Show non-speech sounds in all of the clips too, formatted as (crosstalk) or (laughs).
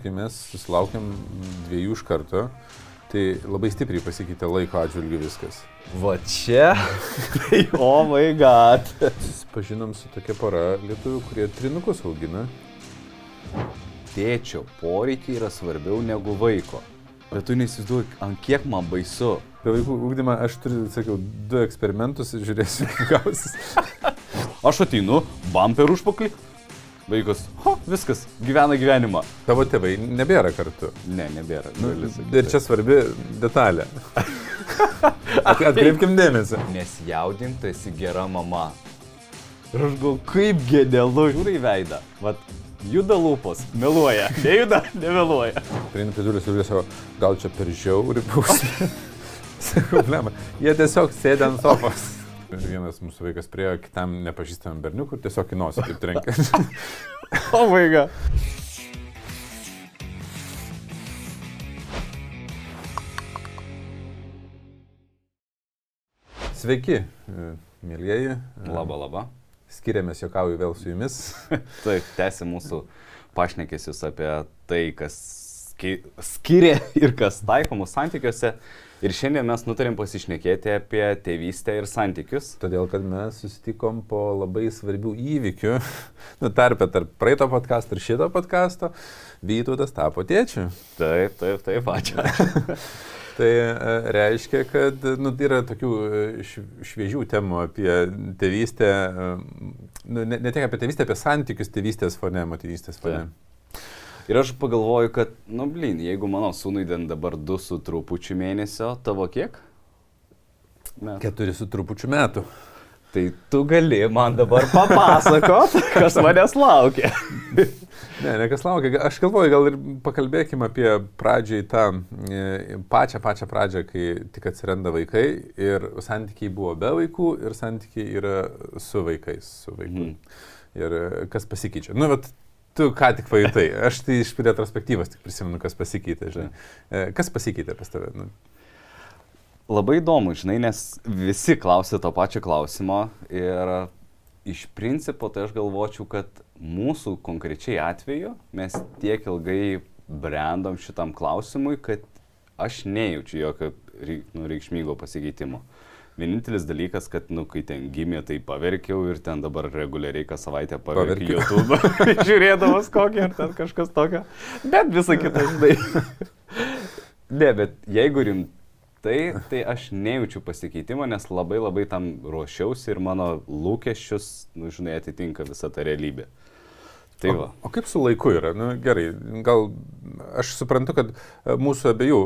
Kai mes susilaukėm dviejų iš karto, tai labai stipriai pasikeitė laiko atžvilgių viskas. Va čia. (laughs) Tai, oh my god. Susipažinom su tokia pora lietuvių, kurie trinukus augina. Tėčio poreikiai yra svarbiau negu vaiko. Bet tu neįsivaizduoji, ant kiek man baisu. Apie vaikų ūkdymą aš turiu, sakiau, du eksperimentus ir žiūrėsiu, (laughs) kaip gausis. Aš ateinu, bumper užpaklį. Vaikas, ho, viskas, gyvena gyvenimą. Tavo tėvai nebėra kartu. Ne, nebėra. Nu, ir čia svarbi detalė. At- Atkreipkim dėmesį. Nesjaudink, tu esi gera mama. Ir aš galvoju, kaip genialu, žiūri į veidą. Vat, juda lūpos, meluoja. (laughs) Nejuda, nemeluoja. Prieinu prie durų ir savo, gal čia per žiauri bausmė. (laughs) Problema. Jie tiesiog sėdė ant sofos. Vienas mūsų vaikas priejo kitam nepažįstamam berniukui ir tiesiog į nosį taip trenkė. (laughs) O vaiga. Sveiki, e, mėlyjeji. Labą, labą. Skiriamės, jokauju vėl su jumis. (laughs) Taip, tęsi mūsų pašnekėsius apie tai, kas ski- skiria ir kas taikoma santykiuose. Ir šiandien mes nutarėm pasišnekėti apie tėvystę ir santykius. Todėl, kad mes susitikom po labai svarbių įvykių, (laughs) nu, tarpę tarp praeito podkasto ir šito podkasto, Vytautas tapo tėčiu. Taip, taip, taip, ačiū. (laughs) Tai e, reiškia, kad nu, yra tokių e, šv- šviežių temų apie tėvystę, e, nu, ne, ne tik apie tėvystę, apie santykius tėvystės fone, motinystės fone. Ir aš pagalvoju, kad, nu, blin, jeigu mano sūnui ten dabar du su trupučiu mėnesio, tavo kiek? Mes. Keturi su trupučiu metų. Tai tu gali man dabar papasakot, (laughs) kas manęs laukia. Ne, ne kas laukia. Aš galvoju, gal ir pakalbėkime apie pradžiai tą e, pačią, pačią pradžią, kai tik atsiranda vaikai ir santykiai buvo be vaikų ir santykiai yra su vaikais, su vaiku. Mhm. Ir e, kas pasikeičia. Nu, bet tu ką tik pajutai. Aš tai iš retrospektyvos tik prisimenu, kas pasikeitė, žinai. E, Kas pasikeitė pas tave? Nu, Labai įdomu, žinai, nes visi klausė to pačio klausimo ir iš principo tai aš galvočiau, kad mūsų konkrečiai atveju mes tiek ilgai brandom šitam klausimui, kad aš nejaučiu jokio nu, reikšmingo pasikeitimo. Vienintelis dalykas, kad, nu, kai ten gimė, tai paverkiau ir ten dabar reguliariai kas savaitę paverkiu. YouTube, (laughs) žiūrėdamas kokį ar ten kažkas tokio. Bet visą kitą, žinai. Ne, bet jeigu rimtai, tai aš nejaučiu pasikeitimo, nes labai labai tam ruošiausi ir mano lūkesčius, nu, žinai, atitinka visą tą realybę. Tai. O, o kaip su laiku yra? Nu, gerai, gal aš suprantu, kad e, mūsų abiejų,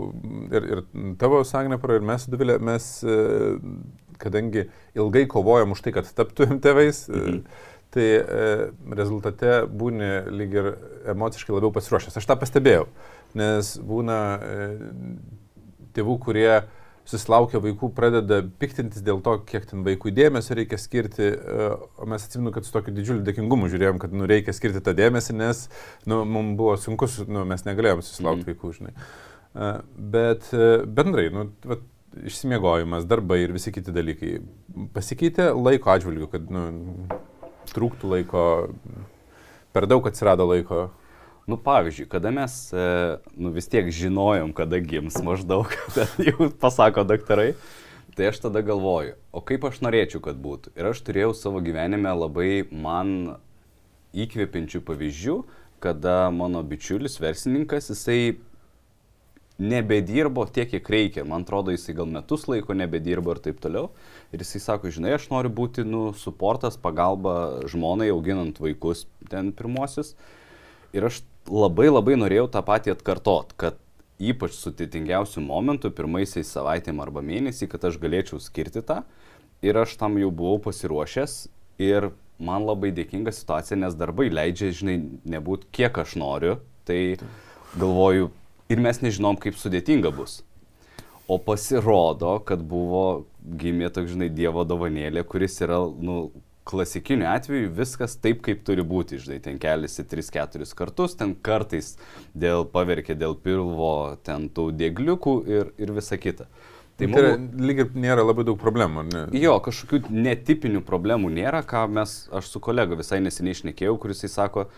ir, ir tavo Sagnepro, ir mes Duvilė, mes, e, kadangi ilgai kovojom už tai, kad taptumėm tėvais, mhm. tai e, rezultate būni lyg ir emociškai labiau pasiruošęs. Aš tą pastebėjau, nes būna e, tėvų, kurie susilaukia vaikų, pradeda piktintis dėl to, kiek ten vaikų dėmesio reikia skirti, e, o mes atsimenu, kad su tokiu didžiuliu dėkingumu žiūrėjom, kad nu, reikia skirti tą dėmesį, nes nu, mums buvo sunku, su- nu, mes negalėjom susilaukti mm. vaikų, žinai. E, Bet e, bendrai, nu, vat, išsimiegojimas, darbai ir visi kiti dalykai pasikeitė laiko atžvilgiu, kad nu, trūktų laiko, per daug atsirado laiko. Nu, pavyzdžiui, kada mes, e, nu, vis tiek žinojom, kada gims maždaug, (laughs) jau pasako daktarai, tai aš tada galvoju, o kaip aš norėčiau, kad būtų. Ir aš turėjau savo gyvenime labai man įkvepiančių pavyzdžių, kada mano bičiulis, verslininkas, jisai nebedirbo tiek, kiek reikia. Man atrodo, jisai gal metus laiko nebedirbo ir taip toliau. Ir jisai sako, žinai, aš noriu būti, nu, suportas, pagalba žmonai auginant vaikus ten pirmosius. Ir aš labai labai norėjau tą patį atkartot, kad ypač sudėtingiausių momentų, pirmaisiais savaitėm arba mėnesį, kad aš galėčiau skirti tą. Ir aš tam jau buvau pasiruošęs ir man labai dėkinga situacija, nes darbai leidžia, žinai, nebūti kiek aš noriu. Tai galvoju, ir mes nežinom, kaip sudėtinga bus. O pasirodo, kad buvo gimė toks, žinai, Dievo dovanėlė, kuris yra, nu, klasikiniu atveju viskas taip, kaip turi būti, žinai, ten keliasi 3-4 kartus, ten kartais dėl paverkė, dėl pilvo, ten tų dėgliukų ir, ir visa kita. Tai Tai yra, mum, lyg ir nėra labai daug problemų, ne? jo, kažkokių netipinių problemų nėra, ką mes, aš su kolega visai neseniai išnekėjau, kuris jis sako,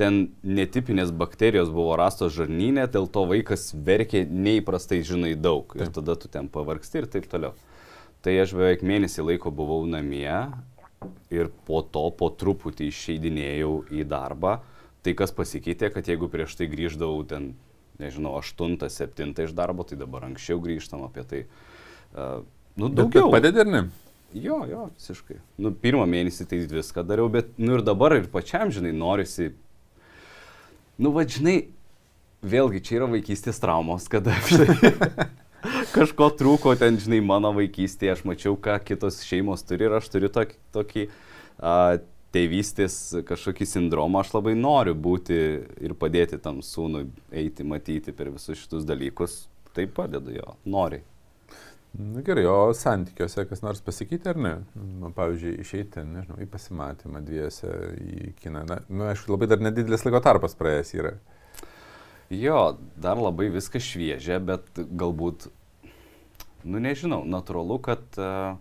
ten netipinės bakterijos buvo rastos žarnynė, dėl to vaikas verkė neįprastai, žinai, daug. Ir tada tu ten pavargsti ir taip toliau. Tai aš beveik mėnesį laiko buvau namie ir po to po truputį išeidinėjau į darbą. Tai kas pasikeitė, kad jeigu prieš tai grįždavau ten, nežinau, 8-7 iš darbo, tai dabar anksčiau grįžtam apie tai. Uh, nu, daugiau. Bet padedi ar ne? Jo, jo, visiškai. Nu, pirmą mėnesį tai viską dariau, bet, nu ir dabar ir pačiam, žinai, norisi Nu, va, žinai, vėlgi čia yra vaikystės traumos, kada žinai, (laughs) kažko trūko ten, žinai, mano vaikystėje, aš mačiau, ką kitos šeimos turi ir aš turiu tokį, tokį a, tėvystės kažkokį sindromą, aš labai noriu būti ir padėti tam sūnui eiti, matyti per visus šitus dalykus, tai padedu jo, nori. Na gerai, o santykiuose kas nors pasikeitė ar ne? Nu, pavyzdžiui, išeiti, nežinau, į pasimatymą dviese, į kiną. Na, nu, aišku, labai dar nedidelis laiko tarpas praėjęs yra. Jo, dar labai viskas šviežia, bet galbūt, nu nežinau, natūralu, kad uh,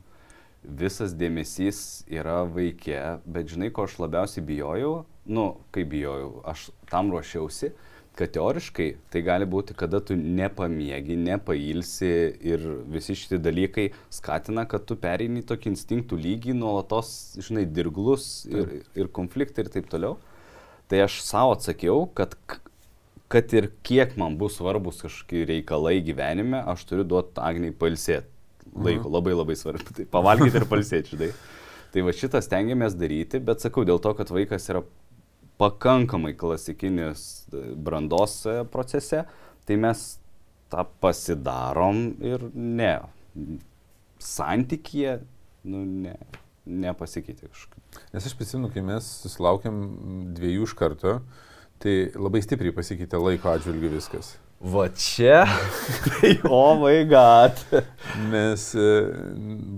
visas dėmesys yra vaikė, bet žinai, ko aš labiausiai bijojau, nu, kaip bijojau, aš tam ruošiausi, kad teoriškai tai gali būti, kada tu nepamiegi, nepailsi ir visi šitie dalykai skatina, kad tu pereini tokį instinktų lygį, nuolatos, žinai, dirglus ir, ir konfliktai ir taip toliau. Tai aš savo atsakiau, kad, kad ir kiek man bus svarbus kažkokie reikalai gyvenime, aš turiu duoti Agniai pailsėti. Laiko, mhm. labai labai svarbu. Tai pavalgyti ir pailsėti, žinai. (laughs) Tai va šitą stengiamės daryti, bet sakau, dėl to, kad vaikas yra pakankamai klasikinis e, brandos e, procese, tai mes tą pasidarom ir ne. Santykėje, nu, ne, nepasikeitė kažkaip. Nes aš prisimenu, kai mes susilaukėm dviejų iš karto, tai labai stipriai pasikeitė laiko atžvilgiu viskas. Va čia, oh my god. Nes e,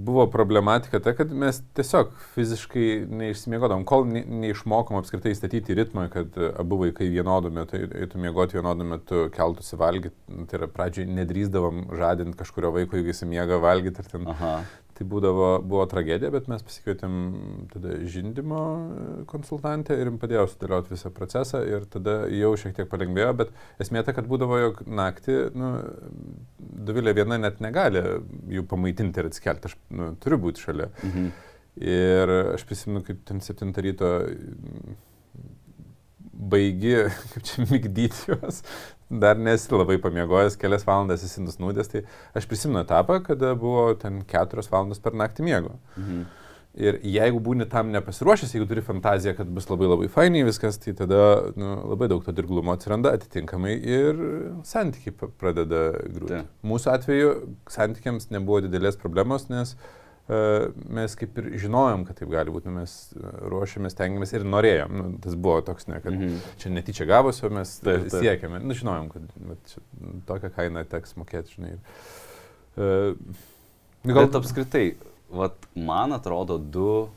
buvo problematika ta, kad mes tiesiog fiziškai neišsimiegodom, kol ne, neišmokom apskritai statyti ritmą, kad abu vaikai vienodu metu eitų miegoti vienodu metu, keltųsi valgyti. Tai yra pradžiai nedrįsdavom žadinti kažkurio vaiko, jeigu jis miega valgyti ten. Aha tai būdavo, buvo tragedija, bet mes pasikvietėm tada žindimo konsultantę ir jums padėjo sudėlioti visą procesą ir tada jau šiek tiek palengvėjo, bet esmė ta, kad būdavo, jog naktį, nu, Dovilė viena net negali jų pamaitinti ir atsikelti, aš nu, turiu būti šalia. Mhm. Ir aš prisimenu, kaip ten 7 ryto baigi, (laughs) kaip čia mygdyti juos, dar nesi labai pamiegojęs, kelias valandas esi nusnūdęs, tai aš prisimenu etapą, kada buvo ten keturios valandos per naktį miego. Mhm. Ir jeigu būni tam nepasiruošęs, jeigu turi fantaziją, kad bus labai labai fainiai viskas, tai tada nu, labai daug to dirglumo atsiranda atitinkamai ir santykiai pradeda griūti. Mūsų atveju santykiams nebuvo didelės problemos, nes uh, mes kaip ir žinojom, kad taip gali būti, nu, mes ruošiamės, tengiamės ir norėjom. Nu, tas buvo toks, ne, kad mm -hmm. čia netyčia gavosi, o mes taip, taip. siekėme. Nu, žinojom, kad čia, tokią kainą teks mokėti, žinai. Uh, gal... Bet apskritai, vat, man atrodo, du,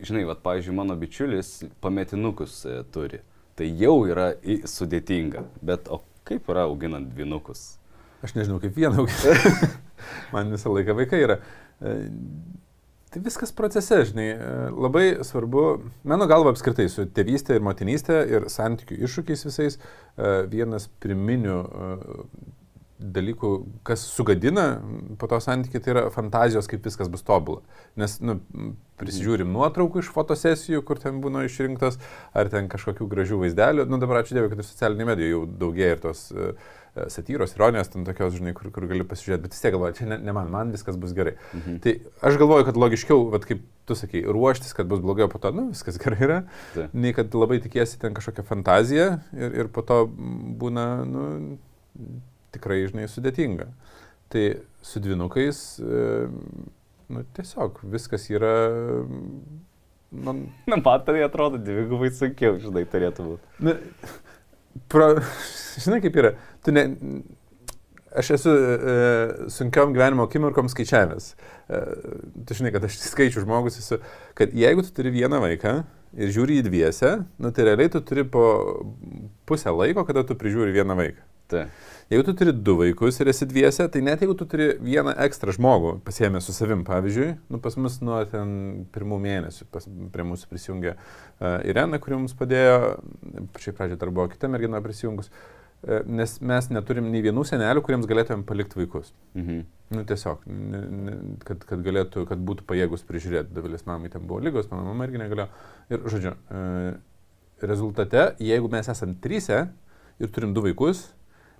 žinai, vat, pavyzdžiui, mano bičiulis pametinukus e, turi. Tai jau yra sudėtinga. Bet o kaip yra auginant dvinukus? Aš nežinau, kaip vieną auginti. (laughs) man visą laiką vaikai yra. Tai viskas procese, žinai, labai svarbu, mano galva apskritai, su tėvystė ir motinystė ir santykių iššūkiais visais, vienas pirminių dalykų, kas sugadina po to santykių, tai yra fantazijos, kaip viskas bus tobula. Nes, nu, prisižiūrim nuotraukų iš fotosesijų, kur ten būna išrinktas, ar ten kažkokių gražių vaizdelių. Nu, dabar ačiū Dievui, kad ir socialiniai medijai jau daugėja ir tos uh, satyros, ironijos, ten tokios, žinai, kur, kur gali pasižiūrėti, bet vis tiek galvoju, čia ne, ne man, man viskas bus gerai. Mhm. Tai aš galvoju, kad logiškiau, vat, kaip tu sakai, ruoštis, kad bus blogiau, po to, nu, viskas gerai yra, tai. nei kad labai tikėsi ten kažkokią fantaziją ir, ir po to būna, nu, tikrai, žinai, sudėtinga. Tai su dvinukais, e, nu, tiesiog viskas yra man... (laughs) Na, man tai atrodo dvigubai sunkiau, žinai, turėtų būti. Na, pro, (laughs) žinai kaip yra, tu ne, aš esu e, sunkiom gyvenimo akimirkom skaičiavęs. E, tu žinai, kad aš skaičių žmogus esu, kad jeigu tu turi vieną vaiką ir žiūri į dviese, nu tai realiai tu turi po pusę laiko, kada tu prižiūri vieną vaiką. Tai. Jeigu tu turi du vaikus ir esi dviese, tai net jeigu tu turi vieną ekstra žmogų pasiemę su savim, pavyzdžiui, nu, pas mus nuo ten pirmų mėnesių pas, prie mūsų prisijungė uh, Irena, kuri mums padėjo, šiaip pradžioje dar buvo kita mergina prisijungus, uh, nes mes neturim nei vienų senelių, kuriems galėtumėm palikti vaikus. Mhm. Nu, tiesiog, kad, kad galėtų, kad būtų pajėgus prižiūrėti. Davilis mamai ten buvo lygos, mano mama irgi negalėjo. Ir, žodžiu, uh, rezultate, jeigu mes esame trysia ir turim du vaikus,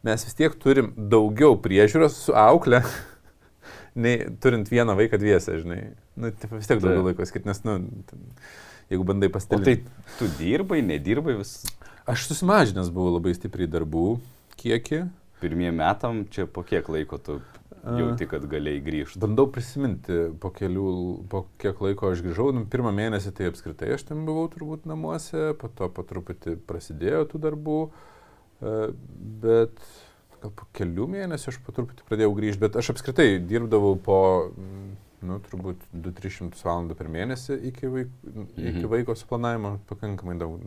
mes vis tiek turim daugiau priežiūros su aukle, (laughs) nei turint vieną vaiką dviese, žinai. Nu, taip, vis tiek daugiau laiko skirti, nes, nu, ten, jeigu bandai O pastebėti. tai tu dirbai, nedirbai vis Aš susimažinęs buvau labai stipriai darbų kiekį. pirmiem metam, čia po kiek laiko tu jauti, kad galėjai grįžti. Bandau prisiminti, po, kelių, po kiek laiko aš grįžau. Nu, pirmą mėnesį tai apskritai aš ten buvau turbūt namuose, po to po truputį prasidėjo tų darbų, e, bet gal po kelių mėnesių aš po truputį pradėjau grįžti, bet aš apskritai dirbdavau po, mm, nu, turbūt 2-300 valandų per mėnesį iki, vaik, iki Mhm. vaiko suplanavimo, pakankamai daug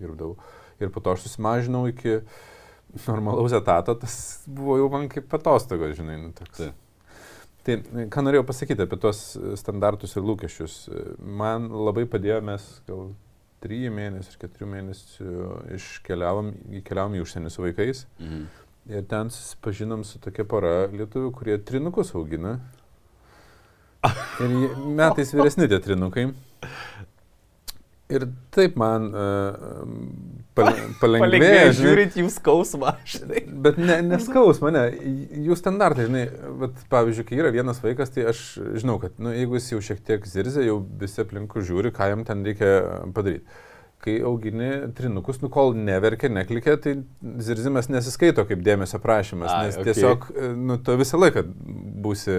dirbdavau. Ir po to aš susimažinau iki normalaus etato, tas buvo jau man kaip atostogos, žinai, nu, toks. Taip. Tai ką norėjau pasakyti apie tos standartus ir lūkesčius. Man labai padėjo, mes gal 3 mėnesių, 4 mėnesių iškeliavom, įkeliavom į užsienį su vaikais. Mhm. Ir ten susipažinom su tokia pora lietuvių, kurie trinukus augina. (laughs) Ir metais vyresni tie trinukai. Ir taip man uh, pal palengvėjo. žinai. žiūrint jų skausmą, (laughs) žinai. Bet ne, neskaus mane, jų standartai, žinai, bet pavyzdžiui, kai yra vienas vaikas, tai aš žinau, kad nu, jeigu jis jau šiek tiek zirzia, jau visi aplinkų žiūri, ką jam ten reikia padaryti. Kai augini trinukus, nu kol neverkia, neklikia, tai zirzimas nesiskaito kaip dėmesio prašymas, Ai, nes okei. tiesiog, nu, tu visą laiką būsi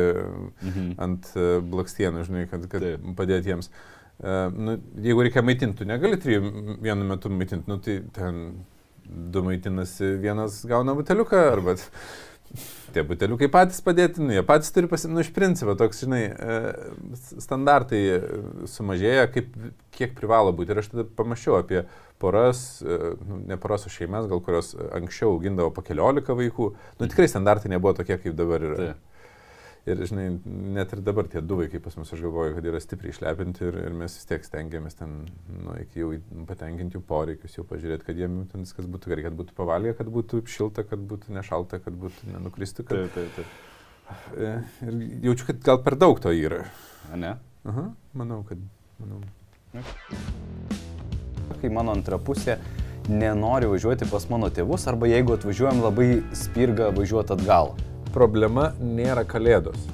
Mhm. ant e, blakstienų, žinai, kad, kad padėti jiems. Uh, nu, jeigu reikia maitinti, tu negali trijų vienu metu maitinti, nu, tai ten du maitinasi, vienas gauna buteliuką, arba (laughs) tie buteliukai patys padėti, nu, jie patys turi pasimti, nu, iš principo, toks, žinai, uh, standartai e, sumažėja, kaip, kiek privalo būti. Ir aš tada pamačiau apie poras, nu, ne poras, o šeimas, gal kurios anksčiau augindavo po keliolika vaikų. Nu, tikrai standartai nebuvo tokie, kaip dabar yra. Taip. Ir, žinai, net ir dabar tie du vaikai pas mus, aš galvoju, kad yra stipriai išlepinti ir, ir mes vis tiek stengiamės ten, nu, iki jau patenkinti jų poreikius, jau pažiūrėti, kad jiem ten viskas būtų gerai, kad būtų pavalgę, kad būtų šilta, kad būtų nešalta, kad būtų nenukristų. Kad... Taip, taip, taip. E, Ir jaučiu, kad gal per daug to yra. A, Ne? Aha, manau, kad. Manau. Kai mano antra pusė nenori važiuoti pas mano tėvus, arba jeigu atvažiuojam labai spirga važiuoti atgal. Problema nėra kalėdos.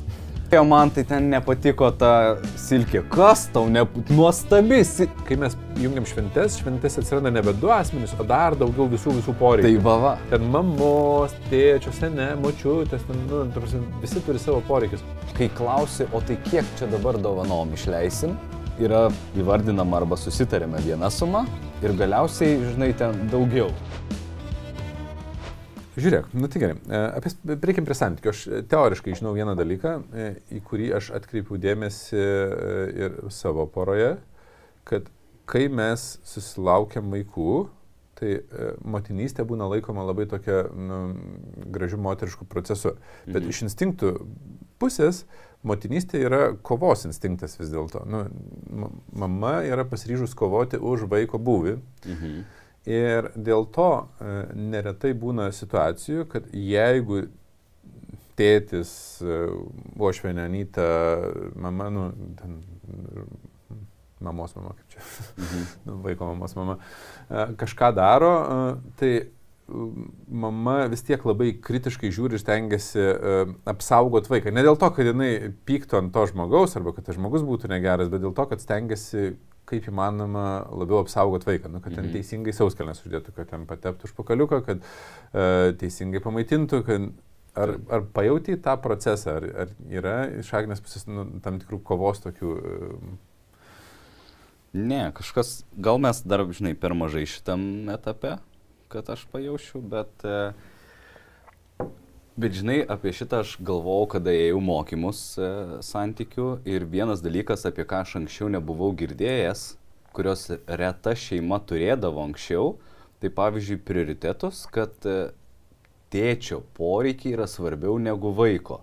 Jo man tai ten nepatiko ta silkė. Kas tau ne... nuostabi si... Kai mes jungiam šventes, šventes atsiranda nebe du asmenys, o dar daugiau visų visų Tai poreikių. vava. Ten mamos, tėčio, sene, močiutės, nu, prasme, visi turi savo poreikius. Kai klausi, o tai kiek čia dabar dovanom išleisim, yra įvardinama arba susitarėme viena suma ir galiausiai, žinai, ten daugiau. Žiūrėk, nu tai gerai, e, apie, prieikim prie santykių. Aš e, teoriškai žinau vieną dalyką, e, į kurį aš atkreipiau dėmesį ir savo poroje, kad kai mes susilaukiam vaikų, tai motinystė būna laikoma labai tokia nu, gražių moteriškų procesų. Bet Mhm. iš instinktų pusės motinystė yra kovos instinktas vis dėlto. Nu, ma- mama yra pasiryžus kovoti už vaiko būvį. Mhm. Ir dėl to e, neretai būna situacijų, kad jeigu tėtis, e, uošvenė, anyta, mama, nu, ten, mamos mama, kaip čia, Mhm. (laughs) nu, vaiko mamos mama, e, kažką daro, tai mama vis tiek labai kritiškai žiūri ir stengiasi uh, apsaugoti vaiką. Ne dėl to, kad jinai pyktų ant to žmogaus arba kad tas žmogus būtų negeras, bet dėl to, kad stengiasi kaip įmanoma labiau apsaugoti vaiką, nu, kad ten Mhm. teisingai sauskelnes uždėtų, kad ten pateptų užpakaliuką, kad uh, teisingai pamaitintų, kad Ar, ar pajauti tą procesą, ar, ar yra iš Agnės pusės nu, tam tikrų kovos tokių... e, Ne, kažkas, gal mes dar, žinai, per mažai šitam etape, kad aš pajaučiu, bet, e, bet žinai, apie šitą aš galvojau, kada ėjau mokymus e, santykių ir vienas dalykas, apie ką aš anksčiau nebuvau girdėjęs, kurios reta šeima turėdavo anksčiau, tai pavyzdžiui prioritetus, kad e, tėčio poreikiai yra svarbiau negu vaiko.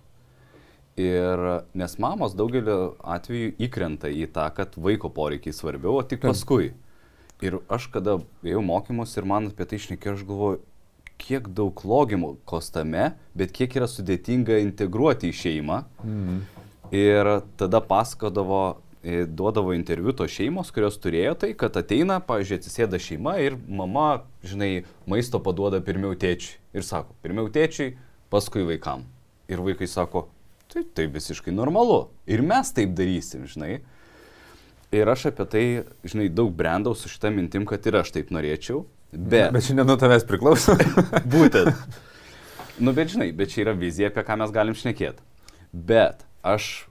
Ir nes mamos daugeliu atveju įkrenta į tą, kad vaiko poreikiai svarbiau, o tik paskui. Ir aš kada ėjau mokymus ir man apie tai išnekėjau, aš galvoju, kiek daug logimos tame, bet kiek yra sudėtinga integruoti į šeimą. Mm. Ir tada pasakodavo, e, duodavo interviu tos šeimos, kurios turėjo tai, kad ateina, pavyzdžiui, atsisėda šeima ir mama, žinai, maisto paduoda pirmiau tėčiui. Ir sako, pirmiau tėčiui, paskui vaikam. Ir vaikai sako, tai tai visiškai normalu. Ir mes taip darysim, žinai. Ir aš apie tai, žinai, daug brendau su šitą mintim, kad ir aš taip norėčiau. Bet, Bet šiandien nuo tavęs priklauso. (laughs) būtent. Nu, bet žinai, bet čia yra vizija, apie ką mes galim šnekėti. Bet aš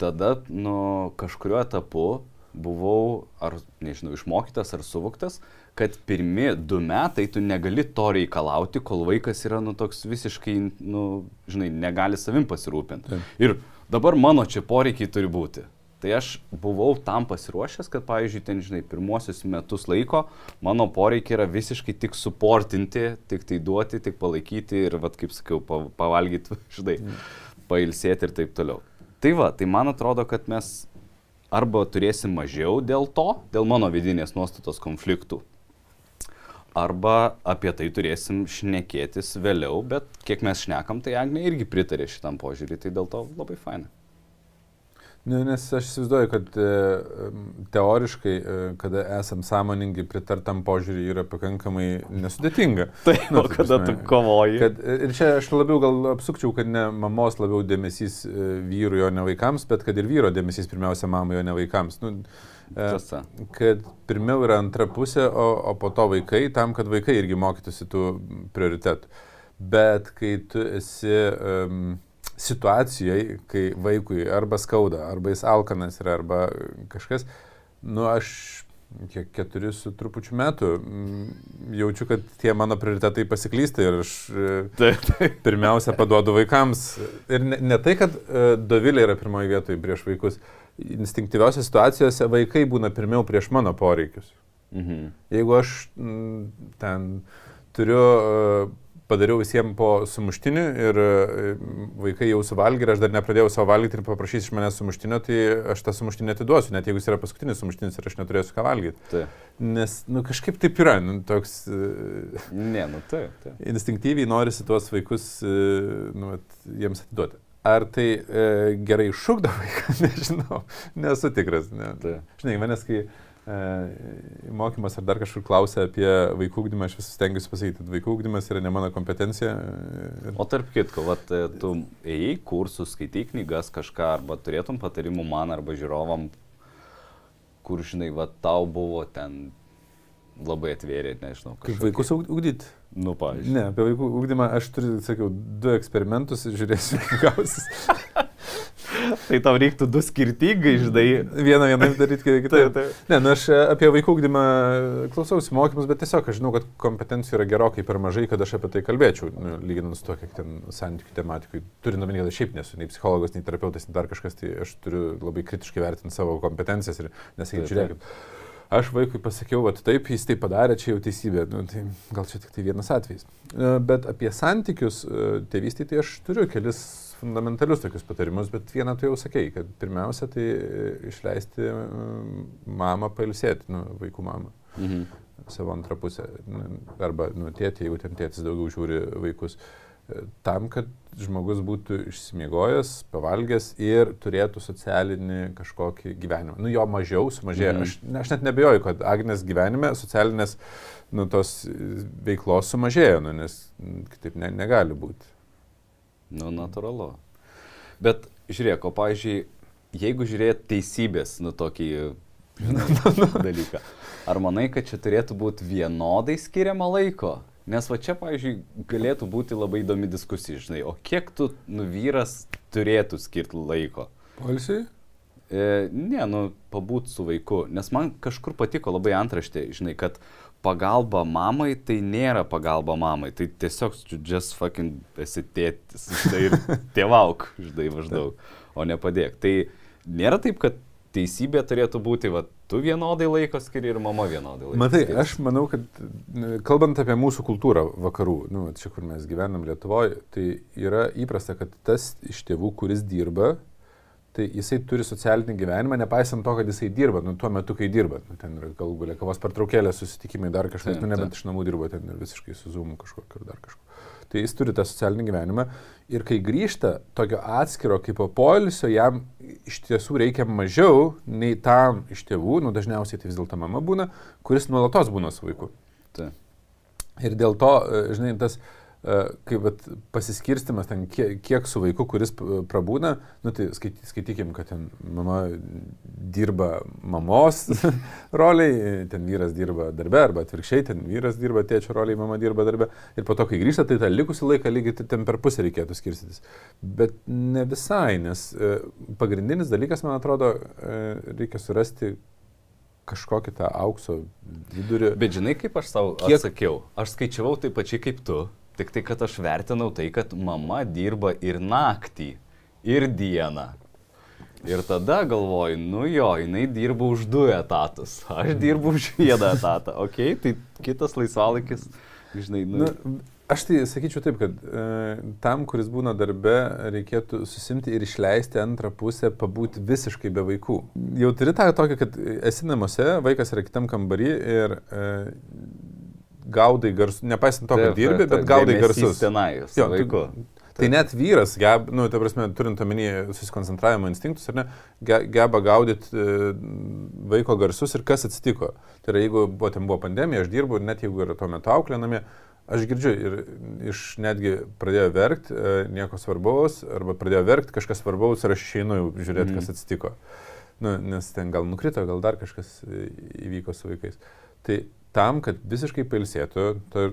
tada, nu, kažkuriuo etapu buvau, ar, nežinau, išmokytas ar suvoktas, kad pirmi du metai tu negali to reikalauti, kol vaikas yra, nu, toks visiškai, nu, žinai, negali savim pasirūpinti. Ir dabar mano čia poreikiai turi būti. Tai aš buvau tam pasiruošęs, kad, pavyzdžiui, ten, žinai, pirmuosius metus laiko mano poreikiai yra visiškai tik suportinti, tik tai duoti, tik palaikyti ir, vad, kaip sakiau, pa- pavalgyti, (laughs) žinai, pailsėti ir taip toliau. Tai va, tai man atrodo, kad mes arba turėsim mažiau dėl to, dėl mano vidinės nuostatos konfliktų, arba apie tai turėsim šnekėtis vėliau, bet kiek mes šnekam, tai Agnė irgi pritarė šitam požiūrį, tai dėl to labai faina. Ne, nes aš įsivaizduoju, kad e, teoriškai, e, kada esam sąmoningi, pritartam požiūrį yra pakankamai nesudėtinga. (laughs) Tai, Nu, ta kada tu prasme, kovoji? Kad, e, ir čia aš labiau gal apsukčiau, kad ne mamos labiau dėmesys vyrui, o ne vaikams, bet kad ir vyro dėmesys pirmiausia mamai, o ne vaikams. Nu, Tiesa. kad pirmiau yra antra pusė, o, o po to vaikai, tam, kad vaikai irgi mokytųsi tų prioritetų. Bet kai tu esi um, situacijoje, kai vaikui arba skauda, arba jis alkanas yra, arba kažkas, nu aš kiek keturi su trupučiu metų mm, jaučiu, kad tie mano prioritetai pasiklysta ir aš e, Taip, taip. pirmiausia paduodu vaikams. Ir ne, ne tai, kad uh, Dovilė yra pirmoje vietoje prieš vaikus. Instinktyviausiose situacijose vaikai būna pirmiau prieš mano poreikius. Mhm. Jeigu aš m, ten turiu, uh, padariau visiems po sumuštinių ir uh, vaikai jau suvalgė ir aš dar nepradėjau savo valgyti ir paprašys iš manęs sumuštinio, tai aš tą sumuštinį atiduosiu, net jeigu jis yra paskutinis sumuštinis ir aš neturėsiu ką valgyti. Taip. Nes, nu, kažkaip taip yra, nu, toks... Uh, Ne, nu taip, taip. instinktyviai norisi tuos vaikus, e, nu, vat, jiems atiduoti. Ar tai e, gerai šūkdo vaiką, (laughs) nežinau, nesu tikras. Ne. Taip. Žinai, manęs, kai e, mokymas ar dar kažkur klausia apie vaikų ūkdymą, aš vis stengiuosi pasakyti, kad vaikų ūkdymas yra ne mano kompetencija. e, Ir, O tarp kitko, vat, e, tu ėjai kursus, skaitai knygas kažką, arba turėtum patarimų man arba žiūrovam, kur, žinai, va, tau buvo ten labai atvėrė, nežinau, kaip kažkokie- vaikus ūkdyti? Nu, pavyzdžiui. Ne, apie vaikų ūkdymą aš turiu, sakiau, du eksperimentus ir žiūrėsiu, kaip gausis. (laughs) Tai tau reiktų du skirtingai, žinai. Vieną vieną daryti, kitą kitą. Taip, taip. Ne, nu aš e, apie vaikų ūkdymą klausausi mokymus, bet tiesiog aš žinau, kad kompetencijų yra gerokai per mažai, kad aš apie tai kalbėčiau, nu, lyginant su to, kiek ten santykių tematikui. Turint omeny, kad šiaip nesu nei psichologas, nei terapeutas, nei dar kažkas, tai aš turiu labai kritiškai vertinti savo kompetencijas ir nesakyti, žiūrėkit. Aš vaikui pasakiau, kad taip, jis tai padarė, čia jau teisybė. Nu, tai gal čia tik tai vienas atvejis. E, Bet apie santykius e, tėvystėje tai aš turiu kelis fundamentalius tokius patarimus, bet vieną tu jau sakei, kad pirmiausia tai e, išleisti mamą pailsėti, nu, vaikų mamą, Mhm. savo antrą pusę. Arba, nu, tėtį, jeigu ten tėtis daugiau žiūri vaikus. E, Tam, kad žmogus būtų išsimiegojęs, pavalgęs ir turėtų socialinį kažkokį gyvenimą. Nu, jo mažiau sumažėjo. Mm. Aš, aš net nebejoju, kad Agnės gyvenime socialinės nu, tos veiklos sumažėjo, nu, nes kitaip ne, negali būti. Nu, natūralu. Bet žiūrėk, o, pavyzdžiui, jeigu žiūrėt teisybės, nu, tokį (laughs) dalyką, ar manai, kad čia turėtų būti vienodai skiriama laiko? Nes va čia, pavyzdžiui, galėtų būti labai įdomi diskusija, žinai, o kiek tu, nu, vyras turėtų skirti laiko? Polsiai? E, ne, nu, pabūt su vaiku. Nes man kažkur patiko labai antraštė, žinai, kad pagalba mamai tai nėra pagalba mamai. Tai tiesiog just fucking esi tėtis, žinai, ir (laughs) tėvauk, žinai, maždaug, o ne padėk. Tai nėra taip, kad teisybė turėtų būti, va, tu vienodai laiko skiri ir mama vienodai laiko. Matai, skiri. aš manau, kad kalbant apie mūsų kultūrą vakarų, nu, čia kur mes gyvenam Lietuvoje, tai yra įprasta, kad tas iš tėvų, kuris dirba, tai jisai turi socialinį gyvenimą, nepaisant to, kad jisai dirba, nu, tuo metu, kai dirba. Nu, ten galų galia kavos pertraukėlė, susitikimai, dar kažkas, nu, nebent iš namų dirba, ten ir visiškai su Zoom kažkokiu ar dar kažkokiu. Tai jis turi tą socialinį gyvenimą ir kai grįžta tokio atskiro kaip po poilsio, jam iš tiesų reikia mažiau nei tam iš tėvų, nu dažniausiai tai vis dėlto mama būna, kuris nuolatos būna su vaiku. Tai. Ir dėl to, e, žinai, tas, e, kaip vat, pasiskirstimas ten, kiek, kiek su vaiku, kuris prabūna, nu tai skaity, skaitykim, kad ten mama dirba mamos (laughs) roliai, ten vyras dirba darbe, arba atvirkščiai, ten vyras dirba tėčio roliai, mama dirba darbe. Ir po to, kai grįžta, tai tą likusį laiką lygiai ten per pusę reikėtų skirstytis. Bet ne visai, nes e, pagrindinis dalykas, man atrodo, e, reikia surasti kažkokį tą aukso vidurį. Bet žinai, kaip aš savo Kiek- atsakiau? Aš skaičiavau taip pačiai kaip tu, tik tai, kad aš vertinau tai, kad mama dirba ir naktį, ir dieną. Ir tada galvoju, nu jo, jinai dirba už du etatus, aš dirbu už vieną etatą, ok, tai kitas laisvalaikis, žinai, nu, Nu, aš tai sakyčiau taip, kad e, tam, kuris būna darbe, reikėtų susimti ir išleisti antrą pusę, pabūti visiškai be vaikų. Jau turi tą tokį, kad esi namuose, vaikas yra kitam kambarį ir e, gaudai garsus, nepaisant to, kad dirbi, bet gaudai garsus. Tenai, su Jo, tu- vaiku. Tai net vyras, geb, nu, ta prasme, turint omeny susikoncentravimo instinktus, ne, ge- geba gaudyti e, vaiko garsus ir kas atsitiko. Tai yra, jeigu buvo, ten buvo pandemija, aš dirbu ir net jeigu yra tuo metu auklinami, aš girdžiu ir iš netgi pradėjo verkti, e, nieko svarbaus, arba pradėjo verkti kažkas svarbaus ir aš išeinu žiūrėti, Mhm. kas atsitiko. Nu, nes ten gal nukrito, gal dar kažkas e, įvyko su vaikais. Tai tam, kad visiškai pailsėtų ta,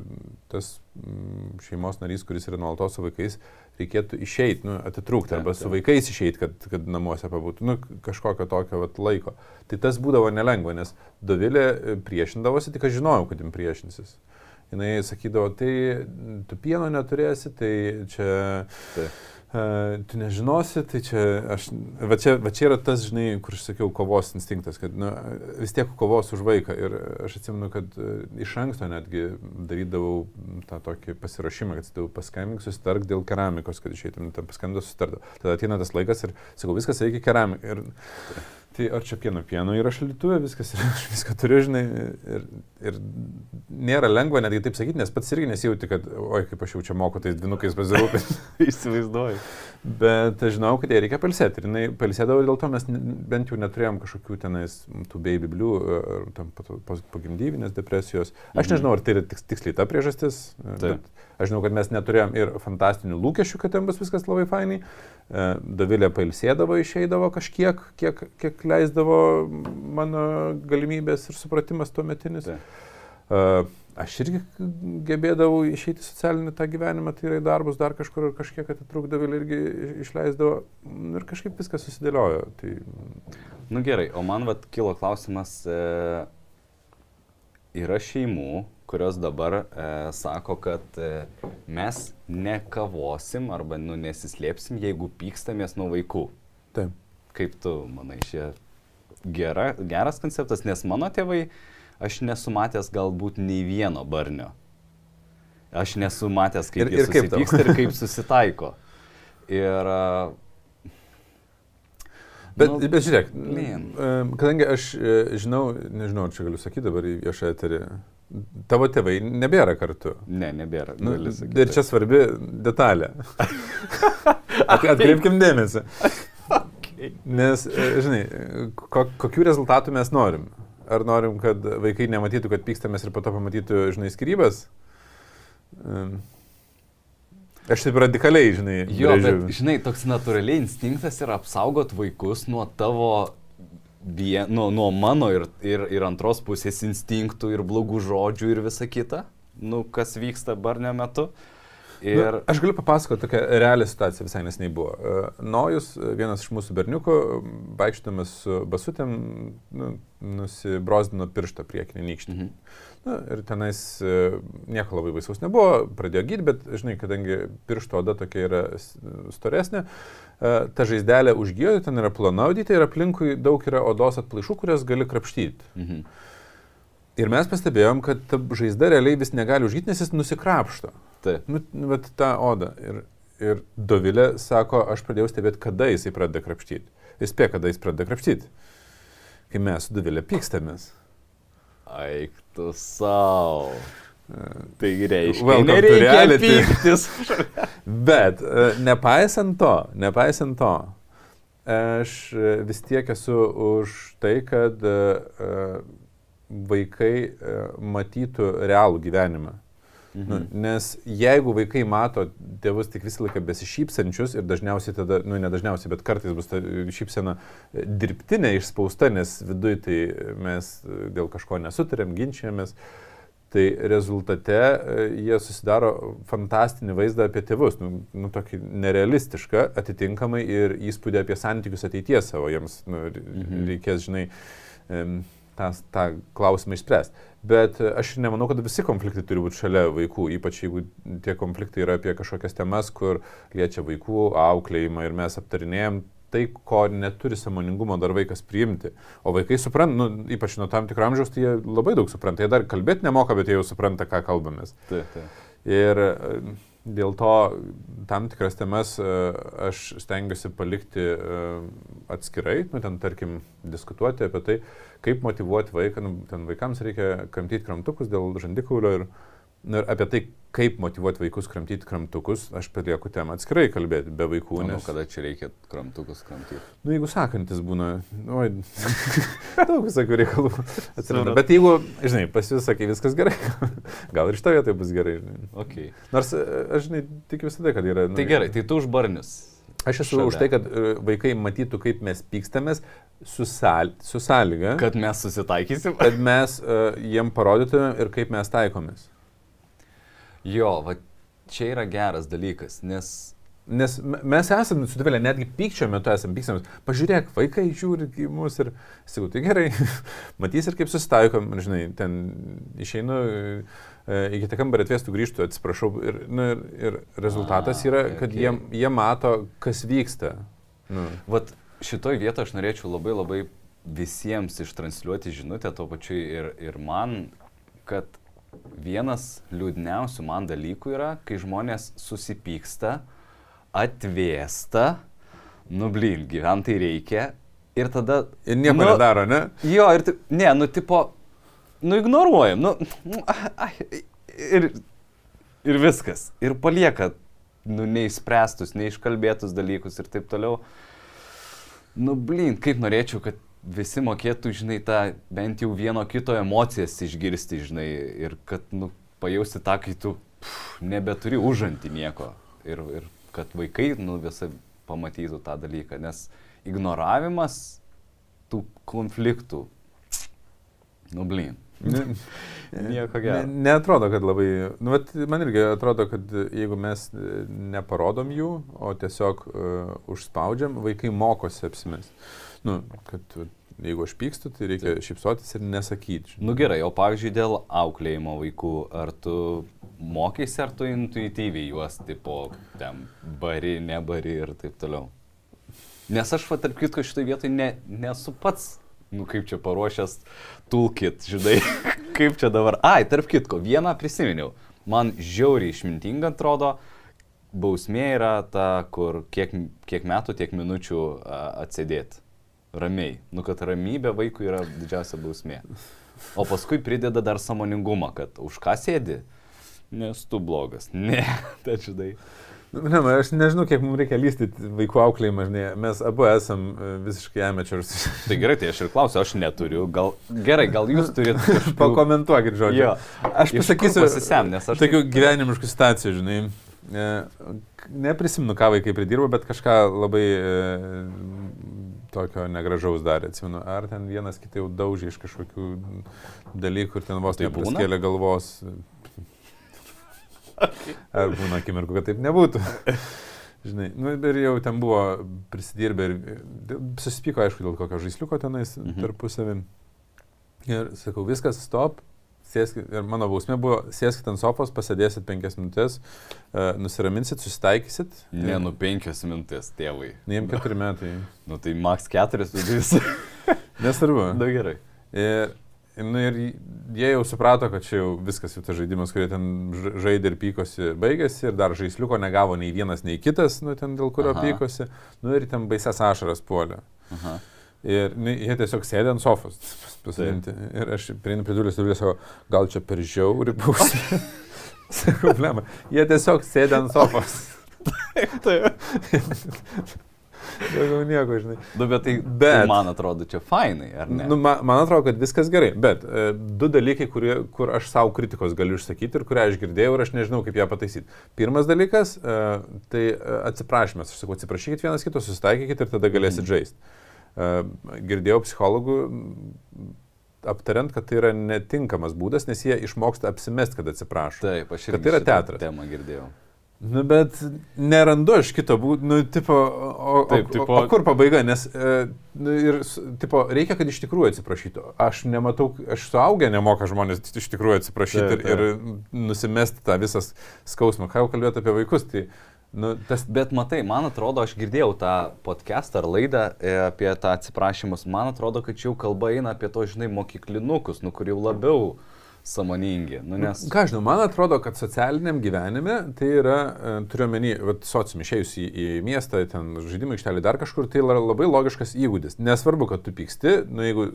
tas mm, šeimos narys, kuris yra nuolatos su vaikais, reikėtų išeiti, nu, atitrūkti arba su vaikais išeiti, kad, kad namuose pabūtų, nu, kažkokio tokio vat, laiko. Tai tas būdavo nelengva, nes Dovilė e, priešindavosi, tik aš žinojau, kad jim priešinsis. Jis sakydavo, tai tu pieno neturėsi, tai čia... Taip. Uh, tu nežinosi, tai čia, aš, va čia, va čia yra tas, žinai, kur aš sakiau, kovos instinktas, kad nu, vis tiek kovos už vaiką. Ir aš atsimenu, kad uh, iš anksto netgi darydavau tą tokį pasirašymą, kad sakau, paskambink, susitark dėl keramikos, kad išeitum, ten paskambinau, susitardavau. Tada ateina tas laikas ir sakau, viskas reikia keramika. Ir, tai ar čia pieno pieno yra šalituvė, viskas, ir (laughs) aš viską turiu, žinai, ir, ir nėra lengva netgi taip sakyti, nes pats irgi nesijauti, kad, oi, kaip aš jau čia moku tais dvinukais pasirūpinti. (laughs) Įsivaizduoju. Bet aš žinau, kad jai reikia palsėti. Ir jinai palsėdavo dėl to mes bent jau neturėjom kažkokių tenais tų baby blue tam pogimdyvinės depresijos. Aš Mhm. nežinau, ar tai yra tiks, tiksliai ta priežastis. Taip. bet Aš žinau, kad mes neturėjom ir fantastinių lūkesčių, kad ten bus viskas labai fainai. E, Davilė pailsėdavo, išeidavo kažkiek, kiek, kiek leisdavo mano galimybės ir supratimas tuo metinis. Taip. Uh, aš irgi gebėdavau išeiti socialinį tą gyvenimą, tai yra į darbus dar kažkur ir kažkiek atitrūkdavau irgi išleisdavo Nu, ir kažkaip viskas susidėliojo. Tai, Nu gerai, o man vat kilo klausimas, e, yra šeimų, kurios dabar e, sako, kad e, mes nekavosim arba nu, nesislėpsim, jeigu pykstamės nuo vaikų. taip. Kaip tu manai, šie gera, geras konceptas, nes mano tėvai, aš nesu matęs galbūt nei vieno barnio. Aš nesu matęs, kaip Ir- jie ir kaip susipyksta ir kaip (laughs) susitaiko. Ir a, Bet, Nu, bet žiūrėk, man. kadangi aš e, žinau, nežinau, čia galiu sakyti dabar į viešą eterį, tavo tėvai nebėra kartu. Ne, nebėra. Nu, ir čia svarbi detalė. (laughs) At, atkreipkim dėmesį. Okay. Nes, e, žinai, ko, kokių rezultatų mes norim? Ar norim, kad vaikai nematytų, kad pykstamės ir po to pamatytų, žinai, skirybas? Aš taip radikaliai, žinai, Jo, brėžiu. bet, žinai, toks natūraliai instinktas yra apsaugot vaikus nuo tavo, vie, nuo, nuo mano ir, ir, ir antros pusės instinktų ir blogų žodžių ir visa kita, nu, kas vyksta barnio metu. Ir... Nu, aš galiu papasakoti tokią realią situaciją, visai nesnei buvo. E, Nojus, vienas iš mūsų berniukų, vaikštamas su basutėm, nu, nusibrozdino pirštą priekinį nykštį. Mhm. Na, ir tenais e, nieko labai baisaus nebuvo, pradėjo gydyti, bet, žinai, kadangi piršto oda tokia yra storesnė, ta žaizdelė užgyjo, ten yra plona audytė ir aplinkui daug yra odos atplaišų, kurias gali krapštyti. Mhm. Ir mes pastebėjom, kad ta žaizda realiai vis negali užgyti, nes jis nusikrapšto. Taip. Nu, bet tą odą. Ir, ir Dovilė sako, aš pradėjau stebėti, kada jisai pradeda krapštyti. Jis spė, kada jis pradeda krapštyti. Kai mes su Dovilė pykstamės. Aik tu savo. Tai reiškia, to nereikia pyktis. (laughs) Bet e, nepaisant to, nepaisant to, aš e, vis tiek esu už tai, kad e, vaikai matytų realų gyvenimą. Mhm. Nu, nes jeigu vaikai mato tėvus tik visą laiką besišypsančius ir dažniausiai tada, nu ne dažniausiai, bet kartais bus ta šypsena dirbtinė išspausta, nes viduje tai mes dėl kažko nesutarėm, ginčiamės, tai rezultate e, jie susidaro fantastinį vaizdą apie tėvus, nu, nu tokį nerealistišką, atitinkamai ir įspūdį apie santykius ateities savo, jiems nu, mhm. reikės, žinai, tą, tą klausimą išspręsti. Bet aš nemanau, kad visi konfliktai turi būti šalia vaikų, ypač jeigu tie konfliktai yra apie kažkokias temas, kur liečia vaikų auklėjimą ir mes aptarinėjom tai, ko neturi samoningumo dar vaikas priimti. O vaikai supranta, nu, ypač nuo tam tikro amžiaus, tai jie labai daug supranta. Jie dar kalbėti nemoka, bet jie jau supranta, ką kalbamės. Taip, taip. Ir e, dėl to tam tikras temas e, aš stengiuosi palikti e, atskirai, nu, ten tarkim, diskutuoti apie tai, kaip motivuoti vaiką, nu, ten vaikams reikia kramtyti kramtukus dėl žandikaulio ir, nu, ir apie tai, kaip motivuoti vaikus kramtyti kramtukus, aš palieku temą atskirai kalbėti, be vaikų. Nes, kada čia reikia kramtukus kramtyti. nu, jeigu sakantis būna, nu, oi, (laughs) daug visokių reikalų atsiranda. Bet jeigu, žinai, pas jūs sakai viskas gerai, (laughs) gal ir šitą vietą bus gerai. Žinai. Okay. Nors, e, aš žinai, tikiu visada, kad yra. Nu, Tai gerai, tai tu už barnius. Aš esu Šalia. už tai, kad e, vaikai matytų, kaip mes pykstamės su, sal, su sąlyga, kad, Kad mes susitaikysim. kad mes uh, jiem parodytumėm ir kaip mes taikomės. Jo, va čia yra geras dalykas, nes Nes me- mes esame sudivelę, netgi pykčio metu esame pykstamis. Pažiūrėk, vaikai žiūri į mus ir sakau, tai gerai, (laughs) matys ir kaip susitaikom, žinai, ten išeinu e, į kitą kambarį atvestų grįžtų, atsiprašau. Ir, nu, ir, ir rezultatas A, yra, kad okay. jie, jie mato, kas vyksta. Nu. Vat šitoj vietoje aš norėčiau labai labai visiems ištransliuoti žinutę, to pačiu ir, ir man, kad vienas liūdniausių man dalykų yra, kai žmonės susipyksta, atvėsta, nu blin, gyventai reikia ir tada... Ir nieko nu, nedaro, ne? Jo, ir taip, ne, nu tipo, nu ignoruojam, nu, nu, ai, ir, ir viskas. Ir palieka, nu, neišspręstus, neiškalbėtus dalykus ir taip toliau. Nu, blin, kaip norėčiau, kad visi mokėtų, žinai, tą bent jau vieno kito emocijas išgirsti, žinai, ir kad, nu, pajausti tą, kai tu pff, nebeturi užantį nieko. Ir, ir kad vaikai, nu, visai pamatytų tą dalyką, nes ignoravimas tų konfliktų, nu, blin. Ne, (laughs) Nieko gero. Ne, neatrodo, kad labai. Nu, vat, man irgi atrodo, kad jeigu mes neparodom jų, o tiesiog uh, užspaudžiam, vaikai mokosi apsimest. Nu, kad jeigu aš pykstu, tai reikia šypsotis ir nesakyti. žinai. Nu gerai, o pavyzdžiui, dėl auklėjimo vaikų, ar tu mokysi, ar tu intuityviai juos, tipo, ten bari, nebari ir taip toliau. Nes aš, va, tarp kitko, šitoje vietoje ne, nesu pats, nu kaip čia paruošęs toolkit, žinai, (laughs) kaip čia dabar. Ai, tarp kitko, vieną prisiminiau. Man žiauriai išmintinga atrodo, bausmė yra ta, kur kiek, kiek metų, tiek minučių atsėdėti. Ramiai. Nu, kad ramybė vaikui yra didžiausia bausmė. O paskui prideda dar samoningumą, kad už ką sėdi, nes tu blogas. (laughs) Ne, tai žinai. Nu, Ne, man, aš nežinau, kiek mums reikia lysti vaikų auklėjimą, žinai. Mes abu esam e, visiškai amateurs. Tai gerai, tai aš ir klausiu, aš neturiu. Gal, gerai, gal jūs turite (laughs) kažkokių... Pakomentuokit, žodžiu. Jo. Aš pasakysiu, pasisem, nes aš tokių gyvenimiškų situacijų, žinai. E, k- Neprisimenu, ką vaikai pridirbo, bet kažką labai e, tokio negražaus darė, atsimenu. Ar ten vienas kitą jau daužė iš kažkokių dalykų ir ten vos Tai būna? nepraskėlė galvos. (laughs) Ar būna akimirkų, kad taip nebūtų. Žinai, nu, ir jau ten buvo prisidirbę ir susipyko, aišku, dėl kokio žaisliuko tenais mhm. tarpusavim. Ir sakau, viskas, stop, sėskit, ir mano bausmė buvo, sėskit ant sofos, pasėdėsit penkias minutės, uh, nusiraminsit, susitaikysit. Ne, nu penkias minutės, tėvai. Ne, jiems keturi metai. nu tai maks keturis vidus. (laughs) Nesvarbu. Na gerai. Ir, nu, ir jie jau suprato, kad čia jau viskas, jau tas žaidimas, kurie ten žaidė ir pykosi, baigėsi ir dar žaisliuko negavo nei vienas, nei kitas, nu, ten dėl kurio Aha. pykosi. Nu ir ten baises ašaras puolė. Aha. Ir nu, jie tiesiog sėdė ant sofos (laughs) pasodinti. Ir aš prieinu prie dulės ir sako, gal čia per žiauri bus. (laughs) Sakau, blema. Jie tiesiog sėdė ant sofos. Taip, taip. (laughs) Daugiau nieko, žinai. Nu, bet tai, bet, tai man atrodo čia fainai, ar ne? Nu, man, man atrodo, kad viskas gerai, bet e, du dalykai, kurie, kur aš savo kritikos galiu išsakyti ir kurią aš girdėjau ir aš nežinau, kaip ją pataisyti. Pirmas dalykas, e, tai e, atsiprašymas. Aš sakau, atsiprašykit vienas kito, susitaikykit ir tada galėsit mm. žaisti girdėjau psichologų aptariant, kad tai yra netinkamas būdas, nes jie išmoksta apsimest, kad atsiprašo. Taip, aš ir. Kad tai yra teatras. Temą girdėjau. Nu, bet nerandu aš kito būdo, nu, tipo, o, Taip, tipo, o, o kur pabaiga, nes, e, nu, ir, tipo, reikia, kad iš tikrųjų atsiprašytų. Aš nematau, aš suaugę nemoka žmonės iš tikrųjų atsiprašyti taip, taip. ir, ir nusimesti tą visą skausmą. Ką jau kalbėti apie vaikus, tai Nu, tas... Bet matai, man atrodo, aš girdėjau tą podcastą ar laidą e, apie tą atsiprašymus, man atrodo, kad čia jau kalba eina apie to, žinai, mokyklinukus, nu kur jau labiau samoningi. Nu, nes... Ką žinau, man atrodo, kad socialiniam gyvenime tai yra, e, turiu menį, socium išėjus į, į miestą, ten žaidimų aikštelį dar kažkur, tai yra labai logiškas įgūdis. Nesvarbu, kad tu pyksti, nu, jeigu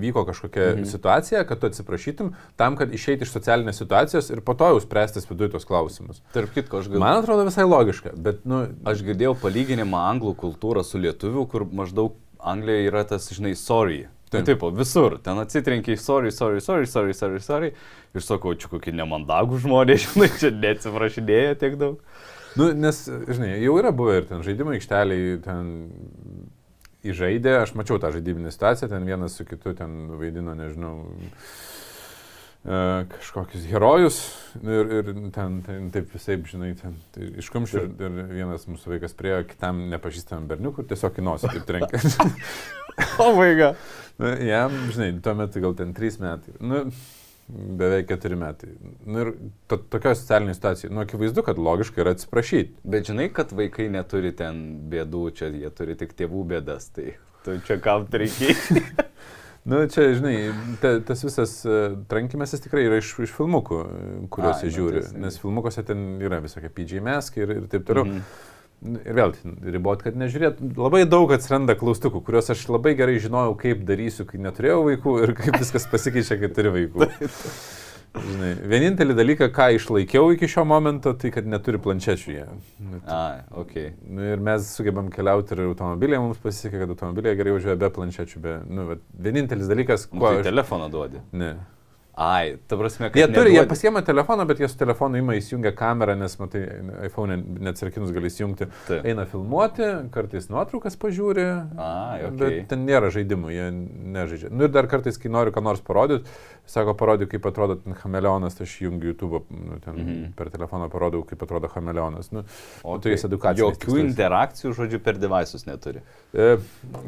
įvyko kažkokia mhm. situacija, kad tu atsiprašytum, tam, kad išeiti iš socialinės situacijos ir po to jau spręstis viduje tos klausimus. Tarp kitko, aš gal... Man atrodo visai logiška, bet, nu... Aš girdėjau palyginimą anglų kultūrą su lietuviu, kur maždaug Anglijoje yra tas, žinai, sorry Taip, taip, visur. Ten atsitrenkiai, sorry, sorry, sorry, sorry, sorry, sorry. Ir sakau, čia kokie nemandagų žmonės, (laughs) žinai, čia neatsiprašinėja tiek daug. Nu, nes, žinai, jau yra buvę ir ten žaidimo aikšteliai, ten įžaidė, aš mačiau tą žaidybinę situaciją, ten vienas su kitu ten vaidino, nežinau, e, kažkokius herojus ir, ir ten, ten taip visai, žinai, ten tai iš kamščių ir, ir vienas mūsų vaikas priejo kitam nepažįstamam berniukui ir tiesiog į nosį taip trenkė. (laughs) o vaiga. Nu, jam, žinai, tuo metu gal ten 3 metai. Nu, beveik 4 metai. Nu, ir to, tokioje socialinėje situacijoje, nu, akivaizdu, kad logiška yra atsiprašyti. Bet žinai, kad vaikai neturi ten bėdų, čia jie turi tik tėvų bėdas, tai tu čia kam reikia. (laughs) Nu, čia, žinai, ta, tas visas uh, trankimasis tikrai yra iš, iš filmukų, kuriuos jie žiūri, nu, tai, nes filmukuose ten yra visokie PJ meskai ir, ir taip toliau. Mm -hmm. Ir vėl ribot, kad nežiūrėt, labai daug atsiranda klaustukų, kuriuos aš labai gerai žinojau, kaip darysiu, kai neturėjau vaikų ir kaip viskas pasikeičia, kai turi vaikų. Žinai, vienintelį dalyką, ką išlaikiau iki šio momento, tai kad neturi planšečių jie. Nu, tai, A, ok. Nu, ir mes sugebam keliauti ir automobilėje, mums pasisekė, kad automobilėje gerai važiuoja be planšečių, be, nu, vienintelis dalykas, kuo... Nu, tai aš... telefoną duodi. Ne. Ai, ta prasme, kad... Jie turi, jie pasiema telefoną, bet jie su telefonu ima įsijungia kamerą, nes, matai, iPhone neatsirkinus gali įsijungti. Taip. Eina filmuoti, kartais nuotraukas pažiūri. Ai, okay. Bet ten nėra žaidimų, jie nežaidžia. Nu ir dar kartais, kai noriu ką nors parodyti, sako, parodyk, kaip atrodo ten chameleonas, tai aš jungiu YouTube, nu, ten mm -hmm. per telefoną parodau, kaip atrodo chameleonas. Nu, o tu jais edukacijos. Jokių tikslais. interakcijų, žodžiu, per devaisus neturi. E,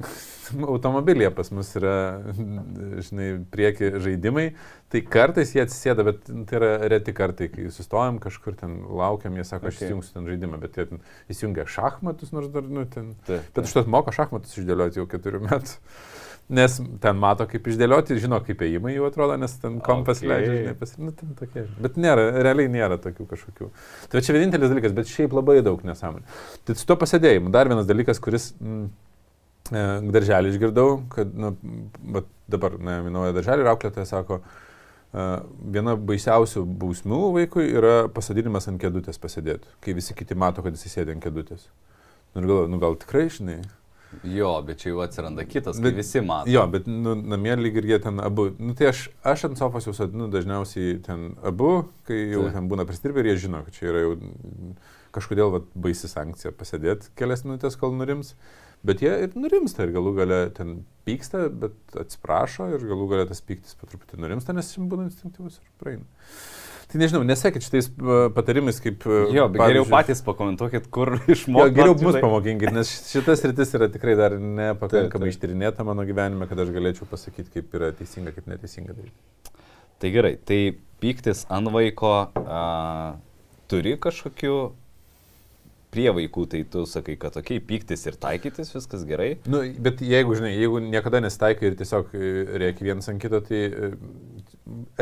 (laughs) automobilyje pas mus yra, (laughs) žinai, prieki žaidimai, tai kartais jie atsisėda, bet tai yra reti kartai, kai sustojam kažkur ten, laukiam, jie sako, okay. aš įjungsiu ten žaidimą, bet jie ten įsijungia šachmatus, nors dar, nu, ten. Taip, taip. Bet užtat moka šachmatus išdėlioti jau keturių metų. Nes ten mato, kaip išdėlioti žino, kaip ėjimai jų atrodo, nes ten kompas okay. leidžia, žinai, pas... nu, ten tokie. Bet nėra, realiai nėra tokių kažkokių. Tai čia vienintelis dalykas, bet šiaip labai daug nesąmonė. Tai su to pasėdėjimu, dar vienas dalykas, kuris... Mm, E, darželį išgirdau, kad nu, dabar, ne, naują darželį ir auklėtoja sako, e, viena baisiausių bausmių vaikui yra pasadinimas ant kėdutės pasėdėti, kai visi kiti mato, kad jis sėdi ant kėdutės. Nu, ir galvoju, nu gal tikrai, žinai. Jo, bet čia jau atsiranda kitas, bet visi mato. Jo, bet nu, namie lyg ir jie ten abu. Nu, tai aš, aš ant sofos jau sadinu dažniausiai ten abu, kai jau tai. ten būna pristirbę ir jie žino, kad čia yra jau kažkodėl vat, baisi sankcija pasėdėti kelias minutės, kol nurims. Uh, Bet jie ir nurimsta ir galų gale ten pyksta, bet atsiprašo ir galų gale tas pyktis po truputį nurimsta, nes jis būna instinktyvus ir praeina. Tai nežinau, nesekit šitais e, patarimais, kaip... e, Jo, bet geriau patys pakomentuokit, kur išmokti. geriau mus pamokinkit, nes šitas rytis yra tikrai dar nepakankamai taip. ištyrinėta mano gyvenime, kad aš galėčiau pasakyti, kaip yra teisinga, kaip neteisinga daryti. Tai gerai, tai pyktis ant vaiko, a, turi kažkokių prie vaikų, tai tu sakai, kad tokiai pyktis ir taikytis, viskas gerai. Nu, bet jeigu, žinai, jeigu niekada nesitaikai ir tiesiog reikia vienas ant kito, tai e,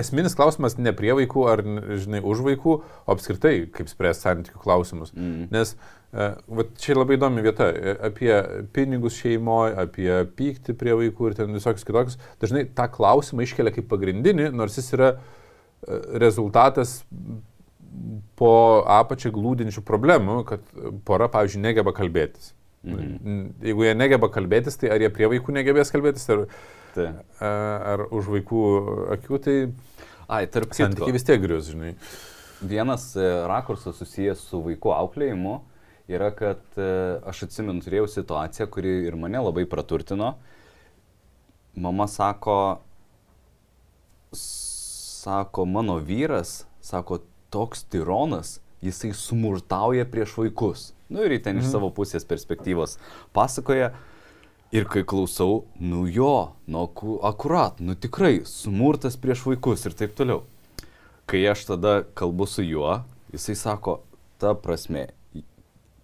esminis klausimas ne prie vaikų ar, žinai, už vaikų, o apskritai, kaip spręsti santykių klausimus. Mm. Nes e, vat čia labai įdomi vieta e, apie pinigus šeimoje, apie pyktį prie vaikų ir ten visokius kitokius. Dažnai tą klausimą iškelia kaip pagrindinį, nors jis yra e, rezultatas po apačią glūdinčių problemų, kad pora, pavyzdžiui, negeba kalbėtis. Mhm. Jeigu jie negeba kalbėtis, tai ar jie prie vaikų negebės kalbėtis, ar, Tai. ar už vaikų akių, tai Ai, tarp kitko, santykiai vis tiek grius, žinai. vienas e, rakursas susijęs su vaikų auklėjimu yra, kad e, aš atsimenu, turėjau situaciją, kuri ir mane labai praturtino. Mama sako, sako, mano vyras, sako, toks tironas, jisai smurtauja prieš vaikus. Nu ir ten iš savo pusės perspektyvos pasakoja. Ir kai klausau, nu jo, nu aku- akurat, nu tikrai, smurtas prieš vaikus ir taip toliau. Kai aš tada kalbu su juo, jisai sako, ta prasme,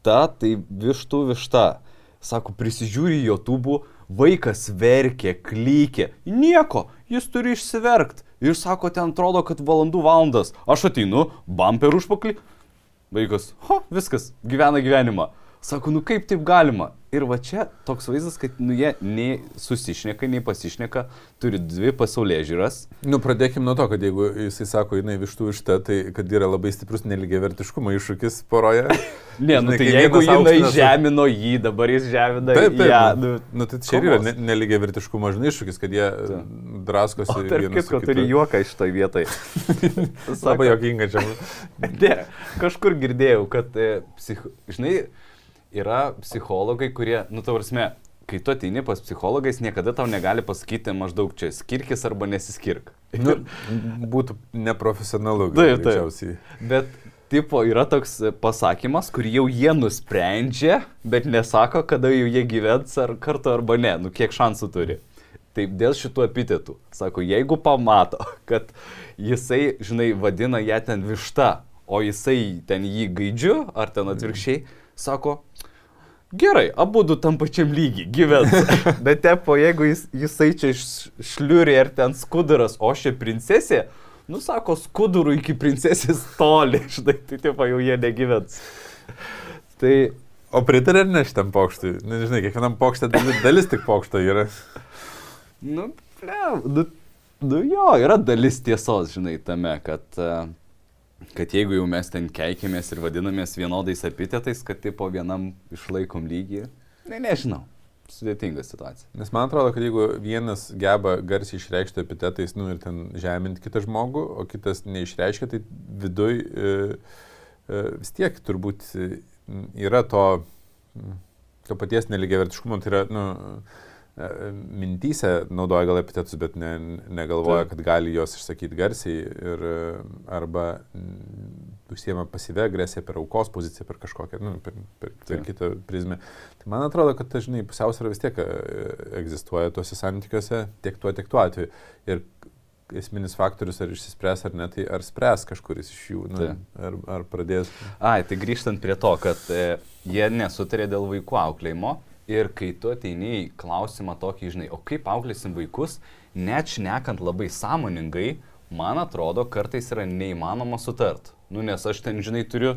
ta tai vištų višta. Sako, prisižiūri jo tubų, vaikas verkė, klykė. Nieko, jis turi išsiverkti. Ir sako, ten atrodo, kad valandų valandas. Aš ateinu, bumper užpaklį. Vaikas, ho, viskas, gyvena gyvenimą. Sako, nu kaip taip galima? Ir va čia toks vaizdas, kad nu, jie nei susišneka, nei pasišneka, turi dvi pasaulyje žiūras. Nu, pradėkime nuo to, kad jeigu jisai sako, jinai vištų višta, tai kad yra labai stiprus neligiai vertiškumo iššūkis poroje. (laughs) Ne, nu Žinai, tai jeigu jinai aukštinas- žemino jį, dabar jis žemina Taip, taip. ją. nu, Nu, nu, tai čia ir yra kovos. ne- neligiai vertiškumo žinai iššūkis, kad jie e, draskosi. o tarp kitko turi juoką iš to vietai. (laughs) Labai jokinga čia. (laughs) Ne, kažkur girdėjau, kad, e, psich... žinai, yra psichologai, kurie, nu, tavarsime, kai tu ateini pas psichologais, niekada tau negali pasakyti maždaug čia skirkis arba nesiskirk. Nu, būtų neprofesionalu, Taip, taip. greičiausiai. Bet, tipo, yra toks pasakymas, kurį jau jie nusprendžia, bet nesako, kada jau jie gyvens ar kartu arba ne, nu kiek šansų turi. Taip, dėl šitų epitetų. Sako, jeigu pamato, (laughs) kad jisai, žinai, vadina ją ten višta, o jisai ten jį gaidžiu, ar ten atvirkščiai, sako, gerai, abu du tam pačiam lygiai gyvens. (laughs) Bet tepo, jeigu jis, jisai čia šliuri ar ten skuduras, o šia princesė, nu sako, skudurų iki princesės toli, (laughs) žinai, tai tipo jau jie negyvens. Tai, O pritarė ar ne šitam pokštui? Nežinai, kiekvienam pokštė dalis, dalis tik pokšto yra. nu, ble, nu, nu jo, yra dalis tiesos, žinai, tame, kad, e, kad jeigu jau mes ten keikėmės ir vadinamės vienodais epitetais, kad tipo vienam išlaikom lygį, ne, nežinau, sudėtinga situacija. Nes man atrodo, kad jeigu vienas geba garsiai išreikšti epitetais, nu ir ten žeminti kitą žmogų, o kitas neišreiškia, tai viduj e, e, vis tiek turbūt e, yra to, to paties neligiavertiškumo, tai yra, nu, e, mintyse naudoja gal epitetus, bet ne, negalvoja, kad gali juos išsakyti garsiai ir e, arba mm, užsiema pasyvę agresiją per aukos poziciją, per kažkokią, nu, per, per, per Taip. kitą prizmę. Tai man atrodo, kad, ta, žinai, pusiausvėra vis tiek e, egzistuoja tuose santykiuose, tiek tuo, tiek tuo atveju. Ir esminis faktorius, ar išsispręs ar ne, tai ar spręs kažkuris iš jų, nu, Taip. ar, ar pradės. Ai, tai grįžtant prie to, kad e, jie nesutarė dėl vaikų auklėjimo ir kai tu ateini į klausimą tokį, žinai, o kaip auklėsim vaikus, net šnekant labai sąmoningai, man atrodo, kartais yra neįmanoma sutart. Nu, nes aš ten, žinai, turiu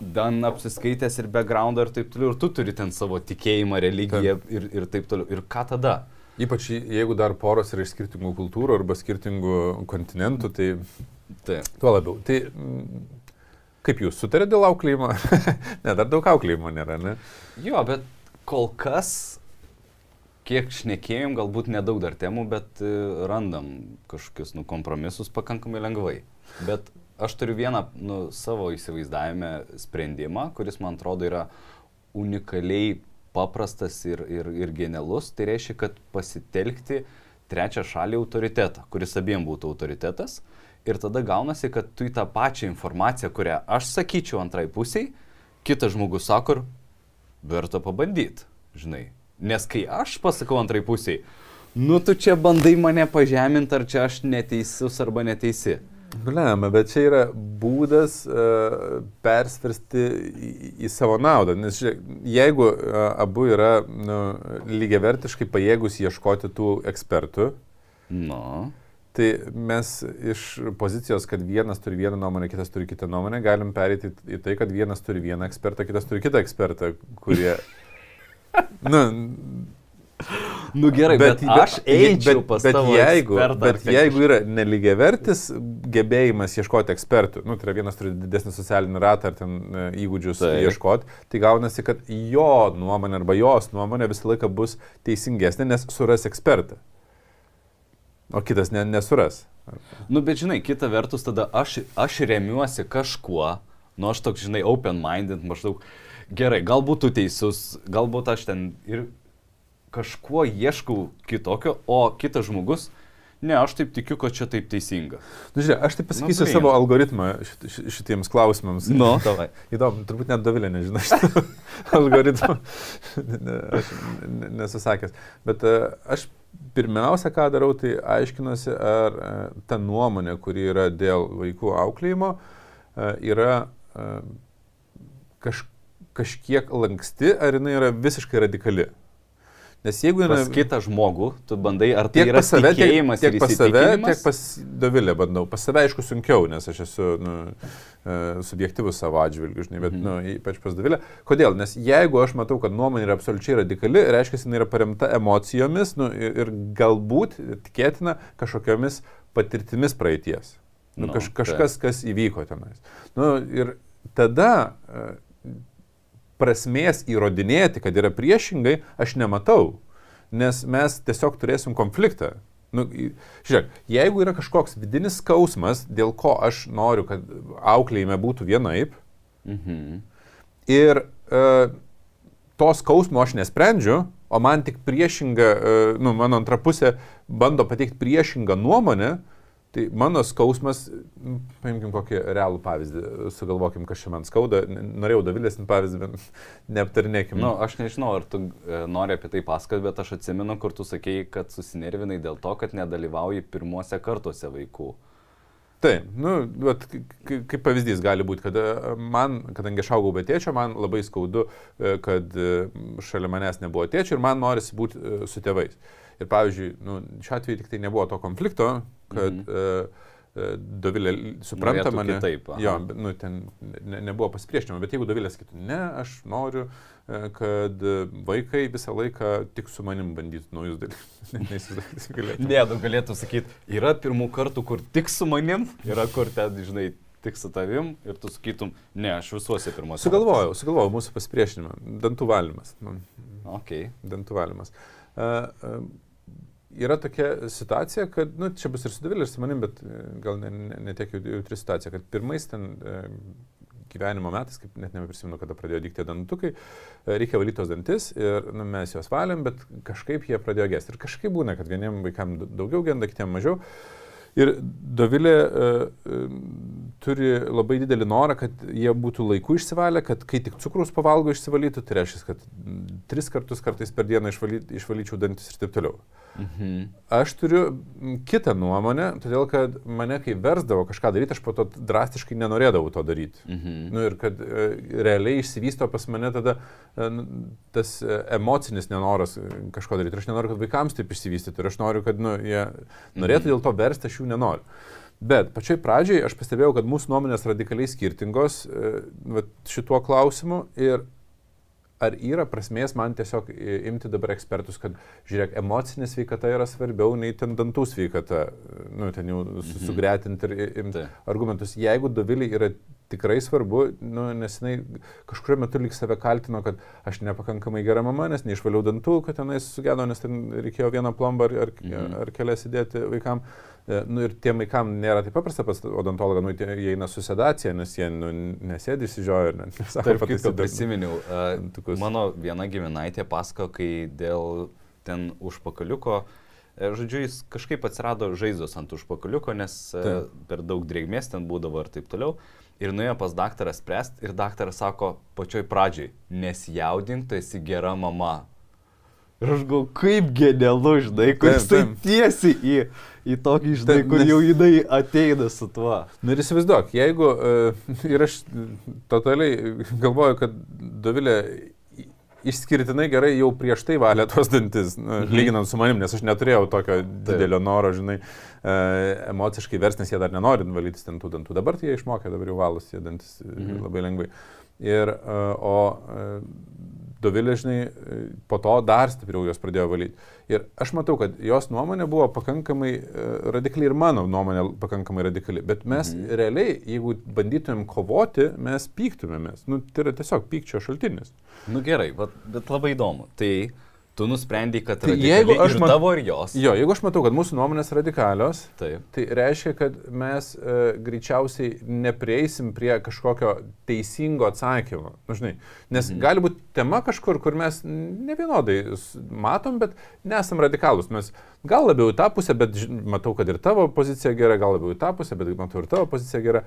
dan apsiskaitęs ir backgroundą ir taip toliau, ir tu turi ten savo tikėjimą, religiją ir, ir taip toliau. Ir ką tada? Ypač je- jeigu dar poros yra iš skirtingų kultūrų arba skirtingų kontinentų, tai Tai. tuo labiau. Tai mm, kaip jūs sutarėte dėl auklėjimo? (laughs) ne, dar daug auklėjimo nėra, ne? Jo, bet kol kas, kiek šnekėjom, galbūt nedaug dar temų, bet e, randam kažkokius nu, kompromisus pakankamai lengvai. Bet aš turiu vieną nu, savo įsivaizdavime sprendimą, kuris man atrodo yra unikaliai paprastas ir, ir, ir genialus. Tai reiškia, kad pasitelkti trečią šalį autoritetą, kuris abiem būtų autoritetas. ir tada gaunasi, kad tu į tą pačią informaciją, kurią aš sakyčiau antrai pusiai, kitas žmogus sako, verta pabandyti, žinai. Nes kai aš pasakau antrai pusiai, nu tu čia bandai mane pažeminti, ar čia aš neteisus arba neteisi. Blema, bet čia yra būdas uh, persversti į, į savo naudą. Nes žiūrėk, jeigu uh, abu yra nu, lygiavertiškai pajėgus ieškoti tų ekspertų, Nu. Tai mes iš pozicijos, kad vienas turi vieną nuomonę, kitas turi kitą nuomonę, galim perėti į tai, kad vienas turi vieną ekspertą, kitas turi kitą ekspertą, kurie... (laughs) nu, Nu gerai, bet, bet aš eičiau pas bet, tavo jeigu, ekspertą, bet jeigu yra neligiavertis gebėjimas ieškoti ekspertų, nu, tai yra vienas turi didesnį socialinį ratą ar ten e, įgūdžius Taip. ieškoti, tai gaunasi, kad jo nuomonė arba jos nuomonė visą laiką bus teisingesnė, nes suras ekspertą. O kitas ne, nesuras. Nu, bet žinai, kita vertus, tada aš, aš remiuosi kažkuo, nu aš toks, žinai, open-minded, maždaug, gerai, galbūt tu teisus, galbūt aš ten ir kažkuo ieškau kitokio, o kitas žmogus, ne, aš taip tikiu, kad čia taip teisinga. Nu, žiūrėk, aš tai pasakysiu Nu, savo algoritmą šit, šit- šitiems klausimams. Nu, (laughs) davai. Įdomu, turbūt net Dovilė nežino šitą (laughs) algoritmą. (laughs) Aš ne- nesu sakęs. Bet e, aš pirmiausia, ką darau, tai aiškinuosi, ar e, ta nuomonė, kuri yra dėl vaikų auklėjimo, e, yra e, kaž, kažkiek lanksti, ar jinai yra visiškai radikali. Nes jeigu jinai... Pas kitą žmogų, tu bandai, ar tai Tiek yra save, tiek, tikėjimas tiek ir pas save, tiek pas Dovilę bandau. Pas save, aišku, sunkiau, nes aš esu nu, e, subjektivus savo atžvilgiu, žinai, bet Mhm. nu, ypač pas Dovilę. Kodėl? Nes jeigu aš matau, kad nuomonė yra absoliučiai radikali, reiškia, jinai yra paremta emocijomis nu, ir, ir galbūt tikėtina kažkokiamis patirtimis praeities. Nu, Nu, kaž, kažkas, kas įvyko tenais. Nu, ir tada e, prasmės įrodinėti, kad yra priešingai, aš nematau. Nes mes tiesiog turėsim konfliktą. Nu, žiūrėk, jeigu yra kažkoks vidinis skausmas, dėl ko aš noriu, kad auklėjime būtų vienaip, Mhm. ir e, to skausmo aš nesprendžiu, o man tik priešinga, e, nu, mano antra pusė bando pateikti priešingą nuomonę, tai mano skausmas, m, paimkim kokį realų pavyzdį, sugalvokim, kas čia man skauda, norėjau davilesnį pavyzdį, bet (laughs) neaptarnėkim. Nu, aš nežinau, ar tu e, nori apie tai pasakoti, bet aš atsimenu, kur tu sakėjai, kad susinervinai dėl to, kad nedalyvauji pirmuose kartuose vaikų. Taip, nu, k- kaip pavyzdys gali būti, kad e, man, kadangi aš augau be tėčio, man labai skaudu, e, kad šalia manęs nebuvo tėčio ir man norisi būti su tėvais. Ir pavyzdžiui, nu, šiuo atveju tik tai nebuvo to konflikto, kad Mhm. mhm. Dovilė supranta Norėtų mane. aha. jo, nu, ten ne, nebuvo pasipriešinimo, bet jeigu Dovilė sakytų, ne, aš noriu, e, kad vaikai visą laiką tik su manim bandytų naujus dalykus. (laughs) Galėtų. Ne, tu galėtum sakyti, yra pirmų kartų, kur tik su manim, yra kur ten, žinai, tik su tavim ir tu sakytum, ne, aš visuose pirmuose. Sugalvojau, sugalvojau mūsų pasipriešinimą. Dantų valymas. Nu, Ok. dantų valymas. Uh, uh, yra tokia situacija, kad, nu, čia bus ir su Davilė, ir su manim, bet e, gal ne, ne, ne jau jautri situacija, kad pirmais ten e, gyvenimo metais, kaip net nebeprisimenu, kada pradėjo dykti dantukai, e, reikia valyti tos dantis ir nu, mes juos valėm, bet kažkaip jie pradėjo gesti. Ir kažkaip būna, kad vieniem vaikam daugiau genda, kitiem mažiau. Ir Dovilė uh, uh, turi labai didelį norą, kad jie būtų laiku išsivalę, kad kai tik cukrus pavalgo išsivalytų, tai reiškia, kad tris kartus kartais per dieną išvaly, išvalyčiau dantis ir taip toliau. Mhm. Aš turiu kitą nuomonę, todėl kad mane, kai versdavo kažką daryti, aš po to drastiškai nenorėdavau to daryti. Mhm. Nu, ir kad e, realiai išsivysto pas mane tada e, tas e, emocinis nenoras e, kažko daryti. Ir aš nenoriu, kad vaikams taip išsivystytų. Ir aš noriu, kad nu, jie norėtų dėl to versti, aš jų nenoriu. Bet pačioj pradžioj aš pastebėjau, kad mūsų nuomonės radikaliai skirtingos e, šituo klausimu. Ir ar yra prasmės man tiesiog e, imti dabar ekspertus, kad, žiūrėk, emocinė sveikata yra svarbiau nei ten dantų sveikata, nu, ten jau Mhm. sugretinti ir imti Taip. argumentus. Jeigu Dovilį yra tikrai svarbu, nu, nes jinai kažkurio metu lyg save kaltino, kad aš nepakankamai gera mama, nes neišvaliau dantų, kad tenais sugedo, nes ten reikėjo vieną plombą ar, ar, Mhm. ar kelias įdėti vaikam. E, Nu, ir tiem vaikam nėra taip paprasta pas odontologą, nu, jie eina su sedacija, nes jie nu, nesėdi įsižioja ir ne- nesako pataisyt kitko dantų. prisiminiau, uh, mano viena giminaitė pasako, kai dėl ten užpakaliuko E, žodžiu, jis kažkaip atsirado žaizdos ant užpakaliuko, nes Taip. per daug drėgmės ten būdavo ir taip toliau. Ir nuėjo pas daktarą spręst ir daktaras sako pačioj pradžiai, nesijaudink, tu esi gera mama. Ir aš galvoju, kaip genialu, žinai, kur Taip, jis taip. tiesiai į, į tokį, žinai, Taip, kur nes- jau jinai ateina su tuo. Na ir įsivaizduok, jeigu, e, ir aš totaliai galvoju, kad Dovilė išskirtinai gerai jau prieš tai valė tuos dantis, nu, Mhm. lyginant su manim, nes aš neturėjau tokio didelio noro, žinai, e, emociškai vers, nes jie dar nenori valytis ten tų dantų. Dabar tai jie išmokė, dabar jau valos jie dantis e, Mhm. labai lengvai. Ir, e, o Dovilė, žinai, po to dar stipriau jos pradėjo valyti. Ir aš matau, kad jos nuomonė buvo pakankamai e, radikali ir mano nuomonė pakankamai radikali. Bet mes Mhm. realiai, jeigu bandytumėm kovoti, mes pyktumėmės. Nu, tai yra tiesiog pykčio šaltinis. Nu gerai, bet, bet labai įdomu. Tai tu nusprendai, kad Tai jeigu aš ir mat- tavo ir jos. Jo, jeigu aš matau, kad mūsų nuomonės radikalios, Taip. tai reiškia, kad mes e, greičiausiai neprieisim prie kažkokio teisingo atsakymo. Nu, žinai, nes Mhm. gali būti tema kažkur, kur mes ne vienodai s- matom, bet nesam radikalus. Mes gal labiau į tą pusę, bet matau, kad ir tavo pozicija gera, gal labiau į tą pusę, bet matau ir tavo pozicija gera.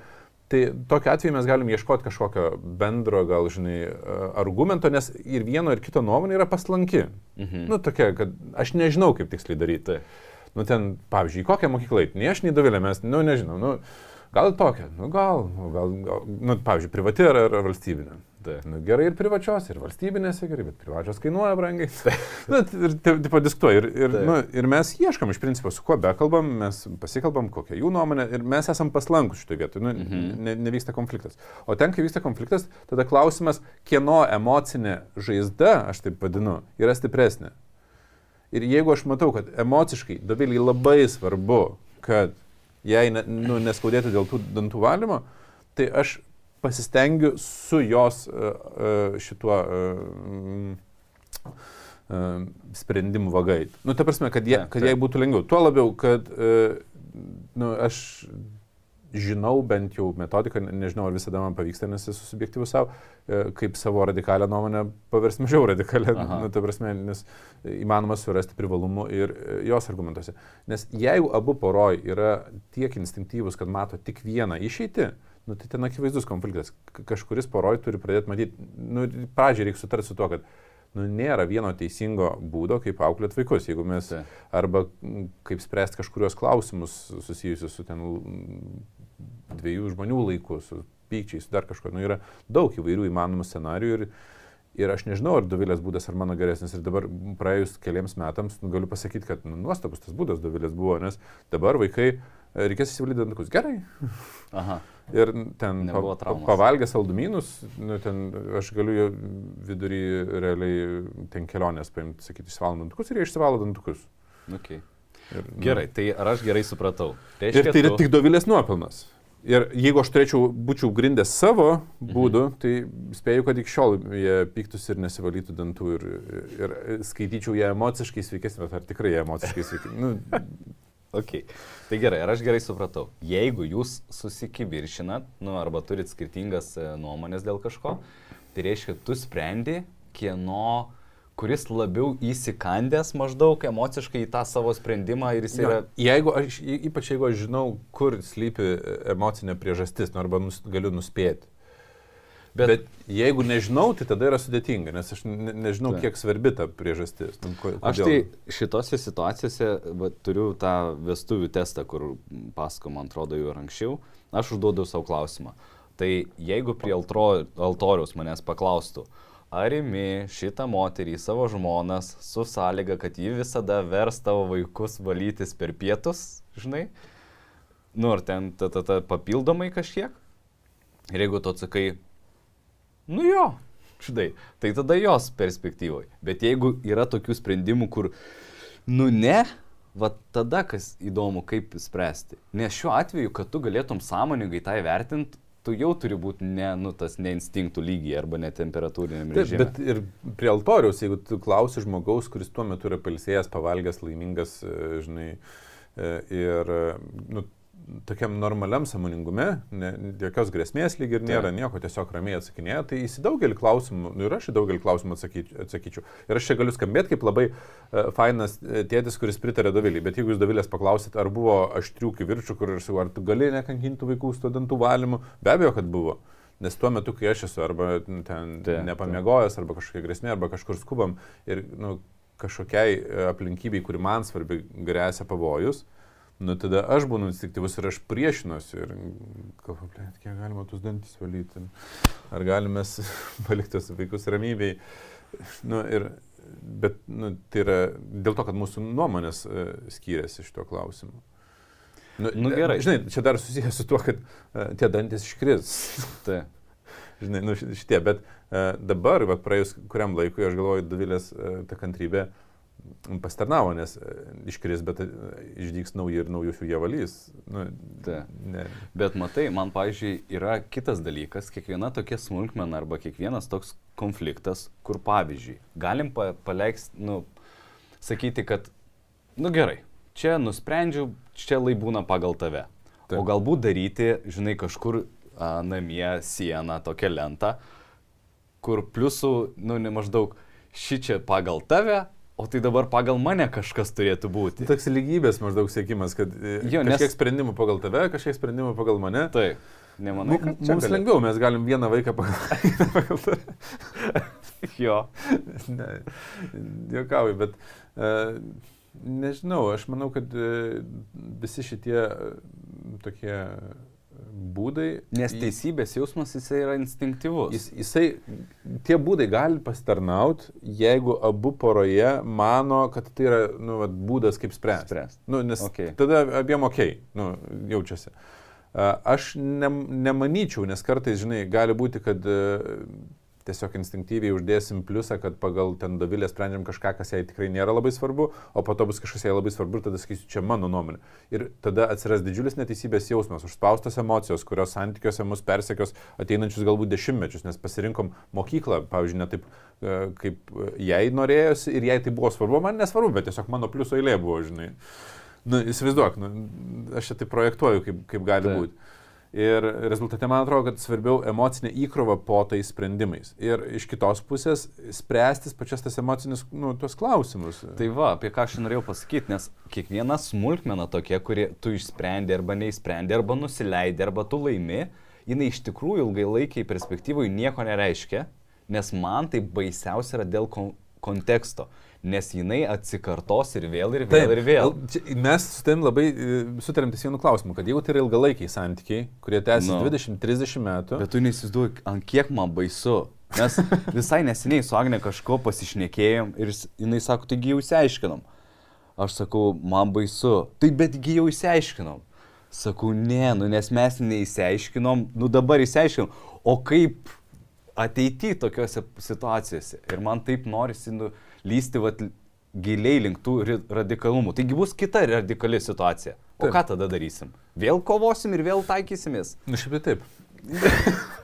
Tai tokiu atveju mes galim ieškoti kažkokio bendro, gal, žinai, argumento, nes ir vieno, ir kito nuomonė yra paslanki. Mhm. Nu, tokia, kad aš nežinau, kaip tiksliai daryti. Nu, ten, pavyzdžiui, kokią mokyklą eiti, nei aš, nei Dovilė, mes, nu, nežinau, nu, gal tokia, nu, gal, nu, gal, gal nu, pavyzdžiui, privati ar, ar valstybinė. Taip. Nu, gerai ir privačios, ir valstybinėse gerai, bet privačios kainuoja brangiai. nu, ir taip padiskutuoju. Ir, ir, Taip. nu, ir mes ieškam iš principo, su kuo bekalbam, mes pasikalbam, kokia jų nuomonė ir mes esam paslankus šitoje vietoje. Nu, Mhm. ne, nevyksta konfliktas. O ten, kai vyksta konfliktas, tada klausimas, kieno emocinė žaizda, aš taip vadinu, yra stipresnė. Ir jeigu aš matau, kad emociškai Dovilį labai svarbu, kad jai ne, nu, neskaudėtų dėl tų dantų valymo, tai aš pasistengiu su jos uh, uh, šituo uh, uh, sprendimu vagai. Nu, ta prasme, kad, jie, kad jai būtų lengviau. Tuo labiau, kad nu, aš žinau bent jau metodiką, ne- nežinau ar visada man pavyksta, nes esu subjektyvus savo, e, kaip savo radikalią nuomonę paversti mažiau radikalią, Aha. nu, ta prasme, nes įmanoma surasti privalumų ir e, jos argumentuose. Nes jeigu abu poroj yra tiek instinktyvus, kad mato tik vieną išeitį, nu, tai ten akivaizdus konfliktas. Kažkuris poroj turi pradėti matyti, nu, pradžiai reikia sutarti su tuo, kad nu, nėra vieno teisingo būdo, kaip auklėti vaikus. Jeigu mes arba kaip spręsti kažkurios klausimus susijusius su ten dviejų žmonių laiku, su pykčiais, dar kažkuo. Nu, yra daug įvairių įmanomų scenarių ir, ir aš nežinau, ar Dovilės būdas ar mano geresnis. Ir dabar praėjus keliams metams nu, galiu pasakyti, kad nu, nuostabus tas būdas Dovilės buvo, nes dabar vaikai e, reikės įsivalyti dantukus. Gerai. Aha. Ir ten pa, pa, pavalgę saldumynus, nu, ten aš galiu jo vidury realiai ten kelionės paimti, sakyti, išsivalo dantukus ir jie išsivalo dantukus. Okay. Ir, nu, Gerai, tai ar aš gerai supratau? Ir tai yra tu- tik dovilės nuopelnas. Ir jeigu aš turėčiau, būčiau grindęs savo būdu, Mhm. tai spėju, kad iki šiol jie pyktus ir nesivalytų dantų ir, ir skaityčiau ją emociškai sveikesnį, bet ar tikrai jie emociškai sveikesnį. Nu, (laughs) Ok, tai gerai, ar aš gerai supratau? Jeigu jūs susikiviršinat, nu, arba turit skirtingas e, nuomonės dėl kažko, tai reiškia, tu sprendi, kieno, kuris labiau įsikandęs maždaug emociškai į tą savo sprendimą ir jis jo, yra... jeigu aš, ypač jeigu aš žinau, kur slypi emocinė priežastis, nu, arba nus, galiu nuspėti. Bet, bet jeigu nežinau, tai tada yra sudėtinga, nes aš ne, nežinau, Taip. kiek svarbi ta priežastis. Nu, ko, Aš tai šitose situacijose va, turiu tą vestuvių testą, kur pasako, man atrodo, jau ir anksčiau. Aš užduodu savo klausimą. Tai jeigu prie altoriaus manęs paklaustų, ar imi šitą moterį, savo žmonas, su sąlyga, kad ji visada vers tavo vaikus valytis per pietus, žinai, nu ar ten ta, ta, ta papildomai kažkiek. Ir jeigu tu atsakai, nu jo, štai, tai tada jos perspektyvai. Bet jeigu yra tokių sprendimų, kur, nu ne, va tada kas įdomu, kaip spręsti. Nes šiuo atveju, kad tu galėtum sąmoningai tai vertinti, tu jau turi būti ne, nu, tas ne instinktų lygiai arba ne temperatūriniam Taip, režimui. bet ir prie altoriaus, jeigu tu klausi žmogaus, kuris tuo metu yra palsėjęs, pavalgęs, laimingas, e, žinai, e, ir, e, nu, tokiam normaliam samoningume, ne, jokios grėsmės lyg ir nėra, Taip. nieko tiesiog ramiai atsakinėja, tai į daugelį klausimų, nu ir aš į daugelį klausimų atsakyčiau. Ir aš čia galiu skambėti kaip labai uh, fainas e, tėtis, kuris pritarė Dovilį, bet jeigu jūs Dovilės paklausit, ar buvo aštrių kivirčių, kur aš sakau, ar tu gali nekankinti vaikų studentų valymu, be abejo, kad buvo. Nes tuo metu, kai aš esu arba ten Taip, nepamiegojęs, arba kažkokia grėsmė, arba kažkur skubam ir nu, kažkokiai e, aplinkybei, kuri man svarbi, grėsia pavojus, nu tada aš būnu instinktyvus ir aš priešinuosi ir galvoju, blėt, kiek galima tuos dantis valyti, ar galime (laughs) palikti tos vaikus ramybėj. Nu, ir, bet nu, tai yra dėl to, kad mūsų nuomonės e, skiriasi šito klausimu. Nu, Nu, gerai. Žinai, čia dar susijęs su tuo, kad uh, tie dantis iškris. (laughs) Tai. Žinai, nu, ši- šitie, bet uh, dabar, va, praėjus kuriam laikui, aš galvoju, Davilės uh, ta kantrybė pastarnavo, nes uh, iškris, bet uh, išdyks nauji ir naujus jų jie valys. Nu, Taip. ne, Bet matai, man, pavyzdžiui, yra kitas dalykas, kiekviena tokia smulkmena arba kiekvienas toks konfliktas, kur, pavyzdžiui, galim pa paleiks, nu, sakyti, kad, nu gerai, čia nusprendžiau, čia lai būna pagal tave. Taip. O galbūt daryti, žinai, kažkur a, namie sieną, tokią lentą, kur pliusų, nu, ne maždaug, ši čia pagal tave, o tai dabar pagal mane kažkas turėtų būti. Toks lygybės maždaug siekimas, kad jo, Jo, nes- kažkiek sprendimų pagal tave, kažkiek sprendimų pagal mane. Taip. Nemanai, Mu- kad Mums galėtų- lengviau, mes galim vieną vaiką (laughs) pagal, tave. (laughs) Jo. ne, juokauju, bet uh, nežinau, aš manau, kad uh, visi šitie uh, tokie būdai. Nes teisybės jausmas jisai yra instinktyvus. Jis, jisai, tie būdai gali pasitarnauti, jeigu abu poroje mano, kad tai yra nu, vat, būdas kaip spręsti. Spręst. Nu, nes okay. tada abiem ok, nu, jaučiasi. Aš ne, nemanyčiau, nes kartais, žinai, gali būti, kad e, tiesiog instinktyviai uždėsim pliusą, kad pagal ten davilę sprendžiam kažką, kas jai tikrai nėra labai svarbu, o po to bus kažkas jai labai svarbu ir tada sakysiu, čia mano nuomonė. Ir tada atsiras didžiulis neteisybės jausmas, užspaustos emocijos, kurios santykiuose mus persekios ateinančius galbūt dešimtmečius, nes pasirinkom mokyklą, pavyzdžiui, ne taip, e, kaip jai norėjosi ir jai tai buvo svarbu, man nesvarbu, bet tiesiog mano pliuso eilė buvo, žinai. Nu, įsivaizduok, nu, aš čia tai projektuoju, kaip, kaip gali Taip. būti. Ir rezultate man atrodo, kad svarbiau emocinė įkrova po tais sprendimais. Ir iš kitos pusės spręstis pačias tas emocinis, nu, tuos klausimus. Tai va, apie ką aš norėjau pasakyti, nes kiekviena smulkmena tokia, kuri tu išsprendė arba neįsprendė, arba nusileidė, arba tu laimi, jinai iš tikrųjų ilgai laikiai perspektyvoje nieko nereiškia, nes man tai baisiausia yra dėl kon konteksto, nes jinai atsikartos ir vėl, ir vėl, ir vėl. Mes su tavim labai e, sutarėm ties vienu klausimu, kad jeigu tai yra ilgalaikiai santykiai, kurie tęsiasi Nu. 20-30 metų, Bet tu neįsivaizduoji, ant kiek man baisu. Mes (laughs) visai neseniai su Agne kažko pasišnekėjom ir jinai sako, taigi jau įsiaiškinom. Aš sakau, man baisu. Tai betgi jau įsiaiškinom. Sakau, ne, nu nes mes neįsiaiškinom, nu dabar įsiaiškinom. O kaip ateity tokiuose situacijose? Ir man taip norisi nu, lysti vat, giliai link tų radikalumų. Taigi bus kita radikali situacija. O Taip. ką tada darysim? Vėl kovosim ir vėl taikysimės. nu šiaip tai taip. (laughs)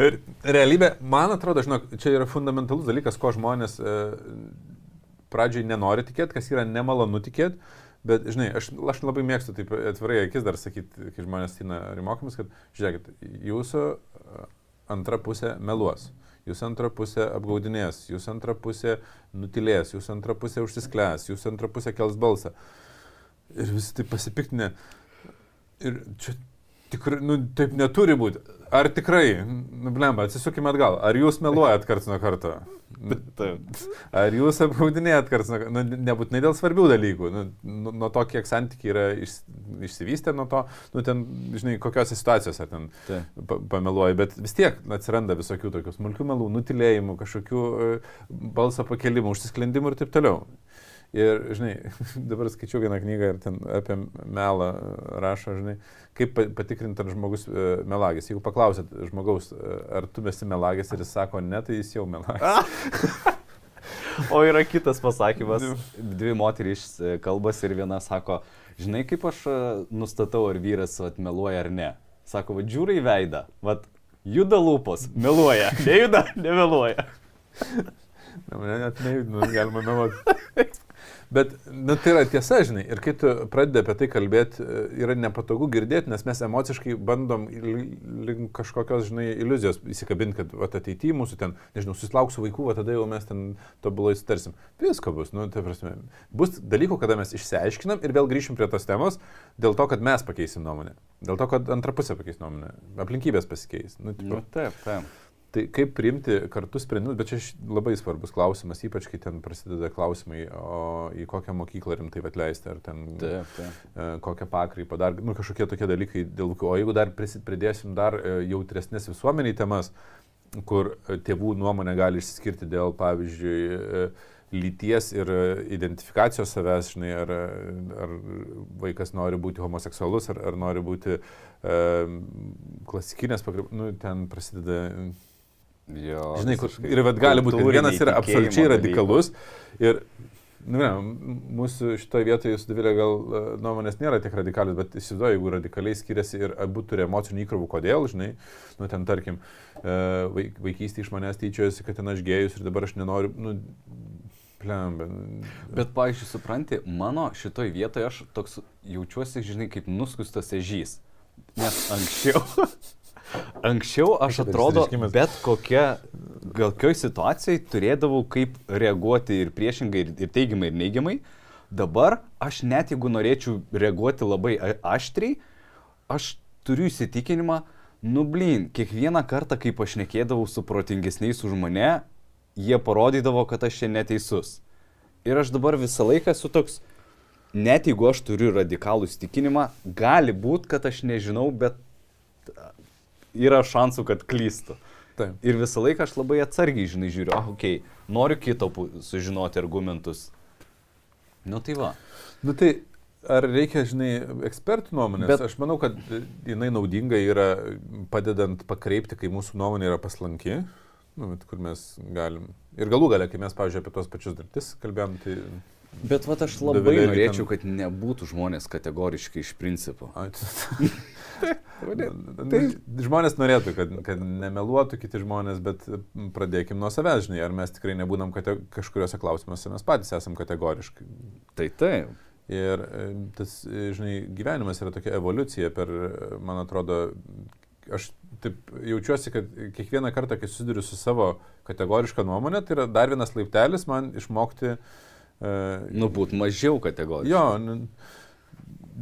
Ir realybė, man atrodo, žinok, čia yra fundamentalus dalykas, ko žmonės e, pradžiai nenori tikėti, kas yra nemalonu tikėti. Bet, žinai, aš, aš labai mėgstu taip atvirai akis dar sakyti, kai žmonės eina į mokymus, kad, žiūrėkit, jūsų e, antra pusė meluos, jūsų antra pusė apgaudinės, jūsų antra pusė nutilės, jūsų antra pusė užsisklęs, jūsų antra pusė kels balsą. Ir visi taip pasipiktinę. Ir čia tikrai, nu, taip neturi būti. Ar tikrai, nu, blemba, atsisukime atgal. Ar jūs meluojat karts nuo karto? Ar jūs apgaudinėjat karts nuo karto? Nu, nebūtinai dėl svarbių dalykų. Nu, nu, nuo to, kiek santykiai yra iš, išsivystę, nuo to, nu, ten, žinai, kokiose situacijose ten Taip. pa, pameluoji. Bet vis tiek atsiranda visokių tokių smulkių melų, nutilėjimų, kažkokių e, balso pakelimų, užsisklendimų ir taip toliau. Ir, žinai, (laughs) dabar skaičiau vieną knygą ir ten apie melą rašo, žinai, kaip pa- patikrinti, ar žmogus e, melagis. Jeigu paklausit žmogaus, e, ar tu esi melagis ir jis sako ne, tai jis jau melagis. (laughs) O yra kitas pasakymas. Dvi moterys e, kalbasi ir viena sako, žinai kaip aš nustatau, ar vyras atmeluoja ar ne. Sako, va žiūri į veidą, va juda lūpos, meluoja, (laughs) nejuda, nemeluoja. Na, Mane net nejudinu, galima meluoti. Bet nu, tai yra tiesa, žinai, ir kai tu pradedi apie tai kalbėti, yra nepatogu girdėti, nes mes emociškai bandom link kažkokios, žinai, iliuzijos įsikabinti, kad vat, ateityje mūsų ten, nežinau, susilauksiu vaikų, o tada jau mes ten tobulai sutarsim. Visko bus, nu, tai prasme, bus dalykų, kada mes išsiaiškinam ir vėl grįšim prie tos temos, dėl to, kad mes pakeisim nuomonę, dėl to, kad antra pusė pakeis nuomonę, aplinkybės pasikeis. Nu, tipo, Nu, taip, taip. Tai kaip priimti kartu sprendimus, bet čia labai svarbus klausimas, ypač kai ten prasideda klausimai, o į kokią mokyklą rimtai atleisti, ar ten Taip, taip. e, kokią pakrypą, dar nu, kažkokie tokie dalykai, dėl ko, o jeigu dar pridėsim dar e, jautresnės visuomeniai temas, kur e, tėvų nuomonė gali išsiskirti dėl, pavyzdžiui, lyties ir identifikacijos savęs, žinai, ar, ar vaikas nori būti homoseksualus, ar, ar nori būti e, klasikinės nu, ten prasideda Jo, Žinai, kur, ir vad gali būti, kad vienas yra absoliučiai radikalus ir, nu, ne, mūsų šitoje vietoje su Divilė gal e, nuomonės nėra tiek radikalius, bet įsivaizduoju, jeigu radikaliai skiriasi ir abu turi emocinių įkrovų, kodėl, žinai, nu, ten tarkim, e, vaik, vaikystėje iš manęs tyčiojasi, kad ten aš gėjus ir dabar aš nenoriu, nu, plem, bet... Bet, pavyzdžiui, supranti, mano šitoj vietoje aš toks jaučiuosi, žinai, kaip nuskustas ežys. Nes anksčiau, (laughs) anksčiau aš atrodo, bet kokia, kokioj situacijai turėdavau kaip reaguoti ir priešingai, ir, ir teigiamai, ir neigiamai. Dabar aš net jeigu norėčiau reaguoti labai aštriai, aš turiu įsitikinimą, nu blin, kiekvieną kartą, kai pašnekėdavau su protingesniais už mane, jie parodydavo, kad aš čia neteisus. Ir aš dabar visą laiką esu toks, net jeigu aš turiu radikalų įsitikinimą, gali būti, kad aš nežinau, bet yra šansų, kad klystu. Taip. Ir visą laiką aš labai atsargiai, žinai, žiūriu, ah, okei, okay, noriu kito sužinoti argumentus. Nu tai va. Nu tai ar reikia, žinai, ekspertų nuomonės? Bet... Aš manau, kad jinai naudinga yra padedant pakreipti, kai mūsų nuomonė yra paslanki, nu, kur mes galim. Ir galų gale, kai mes, pavyzdžiui, apie tos pačius dartis kalbėjom, tai... Bet va aš labai Dovilė norėčiau, ten- kad nebūtų žmonės kategoriškai iš principo. Ai, (laughs) Tai žmonės norėtų, kad, kad nemeluotų kiti žmonės, bet pradėkim nuo savęs, žinai, ar mes tikrai nebūnam kate, kažkuriuose klausimuose, mes patys esam kategoriškai. Tai taip. Ir tas, žinai, gyvenimas yra tokia evoliucija per, man atrodo, aš taip jaučiuosi, kad kiekvieną kartą, kai susiduriu su savo kategorišką nuomonę, tai yra dar vienas laiptelis man išmokti. Uh, Nu, būt mažiau kategorijų. jo, nu,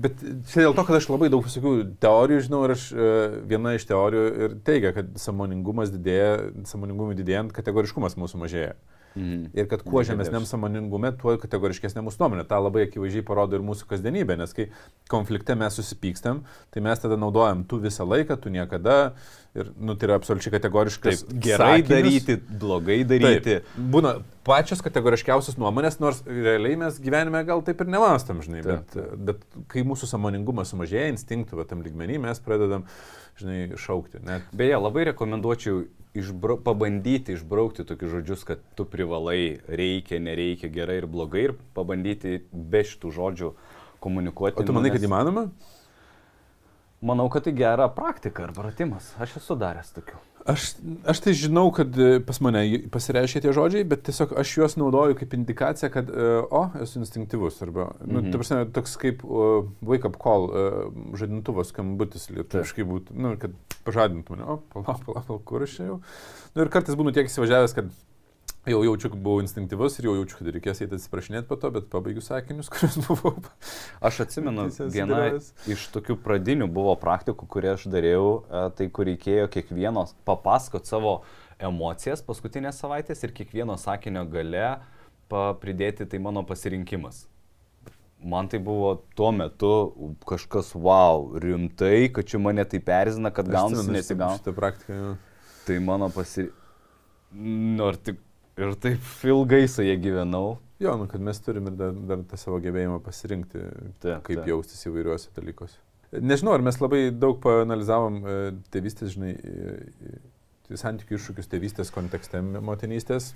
bet čia dėl to, kad aš labai daug visokių teorijų žinau ir aš e, viena iš teorijų ir teigia, kad samoningumas didėja, samoningumui didėjant, kategoriškumas mūsų mažėja. Mhm. Ir kad kuo žemesniam samoningume, tuo kategoriškesnė mūsų nuomonė. Ta labai akivaizdžiai parodo ir mūsų kasdienybė, nes kai konflikte mes susipykstam, tai mes tada naudojam tu visą laiką, tu niekada. Ir, nu, tai yra absoliučiai kategoriškas. Taip, gerai sakinius. daryti, blogai daryti. Taip, būna pačios kategoriškiausios nuomonės, nors realiai mes gyvenime gal taip ir nemastam, žinai, Taip. bet, bet kai mūsų samoningumas sumažėja, instinktų, tam lygmenį mes pradedam, žinai, šaukti. Net Beje, labai rekomenduočiau išbra pabandyti išbraukti tokius žodžius, kad tu privalai, reikia, nereikia, gerai ir blogai ir pabandyti be šitų žodžių komunikuoti. O tu manai, nes kad įmanoma? Manau, kad tai gera praktika ar pratimas. Aš esu daręs tokių. Aš, aš tai žinau, kad e, pas mane pasireiškia tie žodžiai, bet tiesiog aš juos naudoju kaip indikaciją, kad, e, o, esu instinktyvus. Arba, nu, Mhm. ta prasme, toks kaip uh, wake up call, uh, žadintuvas skambutis lietuviškai būtų, nu, kad pažadintų mane, o, palauk, palauk, palauk, kur aš jau. Nu, ir kartais būnu tiek įsivažiavęs, kad jau jaučiu, kad buvau instinktyvus ir jau jaučiu, kad reikės eiti atsiprašinėti po to, bet pabaigiu sakinius, (laughs) kuriuos buvau. Aš atsimenu, (laughs) viena iš tokių pradinių buvo praktikų, kurį aš dariau, e, tai kur reikėjo kiekvienos papasakot savo emocijas paskutinės savaitės ir kiekvieno sakinio gale pridėti tai mano pasirinkimas. Man tai buvo tuo metu kažkas, wow, rimtai, kad čia mane tai perzina, kad gaunasi nesigauna. Šitą praktiką. jau. Tai mano pasirinkimai. Nors tik ir taip ilgai su jie gyvenau. Jo, nu, kad mes turim ir dar, dar tą savo gebėjimą pasirinkti, Taip, kaip taip. jaustis įvairiuose dalykuose. Nežinau, ar mes labai daug panalizavom e, tėvystės, žinai, e, e, santykių iššūkius tėvystės kontekste motinystės.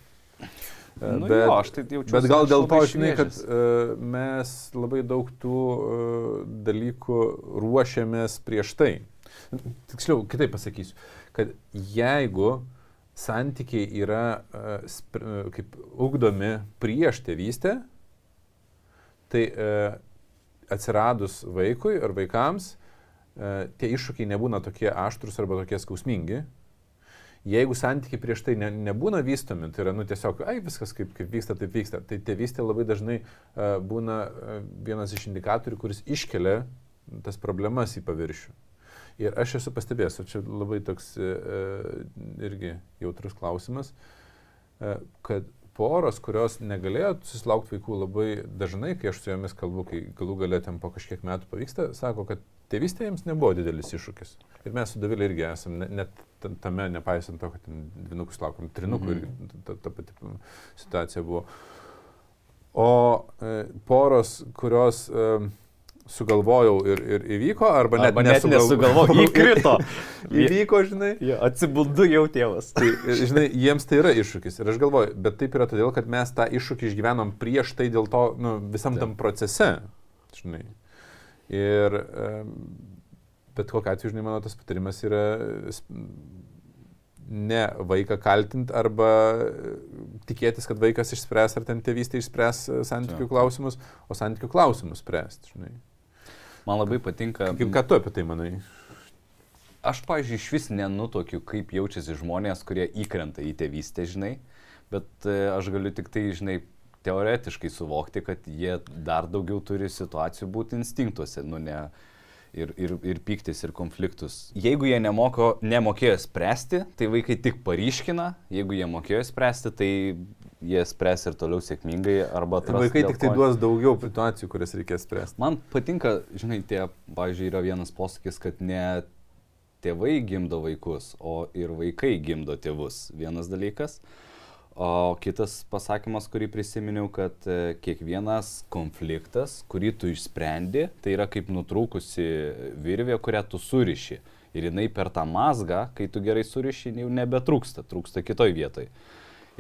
Nu, bet, jo, aš tai jaučiu. Bet gal dėl to, žinai, kad uh, mes labai daug tų uh, dalykų ruošiamės prieš tai. Tiksliau, kitaip pasakysiu, kad jeigu santykiai yra spr, uh, kaip ugdomi prieš tėvystę, tai e, atsiradus vaikui ar vaikams, e, tie iššūkiai nebūna tokie aštrus arba tokie skausmingi. Jeigu santykiai prieš tai ne, nebūna vystomi, tai yra, nu, tiesiog, ai, viskas kaip, kaip vyksta, taip vyksta, tai tėvystė labai dažnai uh, būna uh, vienas iš indikatorių, kuris iškelia tas problemas į paviršių. Ir aš esu pastebėjęs, o čia labai toks uh, irgi jautrus klausimas, uh, kad poros, kurios negalėjo susilaukti vaikų labai dažnai, kai aš su jomis kalbu, kai galų galėtėm po kažkiek metų pavyksta, sako, kad tėvystė jiems nebuvo didelis iššūkis. Ir mes su Davilė irgi esame net tame, nepaisant to, kad dvinukus laukiam, trinukų mm -hmm. ir ta, ta pati situacija buvo. O e, poros, kurios e, sugalvojau ir, ir įvyko, arba net, arba net nesugalvojau, nesugalvojau (laughs) įkrito. (laughs) įvyko, žinai. Jo, atsibundu jau tėvas. Tai, žinai, jiems tai yra iššūkis. Ir aš galvoju, bet taip yra todėl, kad mes tą iššūkį išgyvenom prieš tai dėl to, nu, visam tam procese. Žinai. Ir bet kokia atveju, žinai, mano tas patarimas yra ne vaiką kaltinti arba tikėtis, kad vaikas išspręs ar ten tėvystė išspręs santykių klausimus, o santykių klausimus spręsti, žinai. Man labai patinka. Kaip ką tu apie tai manai? Aš, pažiūrėjau, iš vis nenutokiu, kaip jaučiasi žmonės, kurie įkrenta į tėvystę, žinai, bet e, aš galiu tik tai, žinai, teoretiškai suvokti, kad jie dar daugiau turi situacijų būti instinktuose, nu ne, ir, ir, ir piktis, ir konfliktus. Jeigu jie nemoko, nemokėjo spręsti, tai vaikai tik paryškina, jeigu jie mokėjo spręsti, tai jie spręs ir toliau sėkmingai. Vaikai tik tai duos daugiau situacijų, kurias reikės spręsti. Man patinka, žinai, tie, pavyzdžiui, yra vienas posakis, kad ne tėvai gimdo vaikus, o ir vaikai gimdo tėvus. Vienas dalykas. O kitas pasakymas, kurį prisiminiau, kad e, kiekvienas konfliktas, kurį tu išsprendi, tai yra kaip nutrūkusi virvė, kurią tu suriši. Ir jinai per tą mazgą, kai tu gerai suriši, jau nebetrūksta, trūksta kitoj vietoj.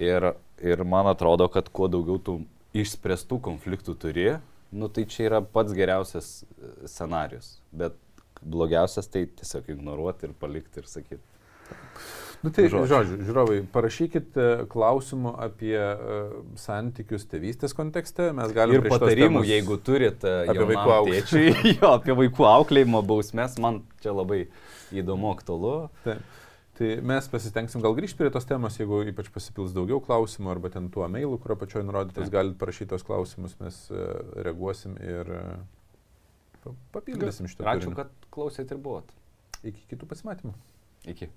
Ir, ir man atrodo, kad kuo daugiau tu išspręstų konfliktų turi, nu tai čia yra pats geriausias e, scenarius. Bet blogiausias tai tiesiog ignoruoti ir palikti ir sakyti. Nu, tai, žodžiu. žodžiu, žiūrovai, parašykit e, klausimų apie uh, santykius tėvystės kontekste. Mes galime. Ir patarimų, temos, jeigu turit uh, apie vaikų auklėjimą. (laughs) jo, apie vaikų auklėjimo bausmės, man čia labai įdomu, aktualu. Taip. Tai mes pasitengsim gal grįžti prie tos temos, jeigu ypač pasipils daugiau klausimų arba ten tuo mailu, kurio pačioje nurodytas, galite parašyti tos klausimus, mes uh, reaguosim ir uh, papildysim šitą. Ačiū, turinį. kad klausėt ir buvot. Iki kitų pasimatymų. Iki.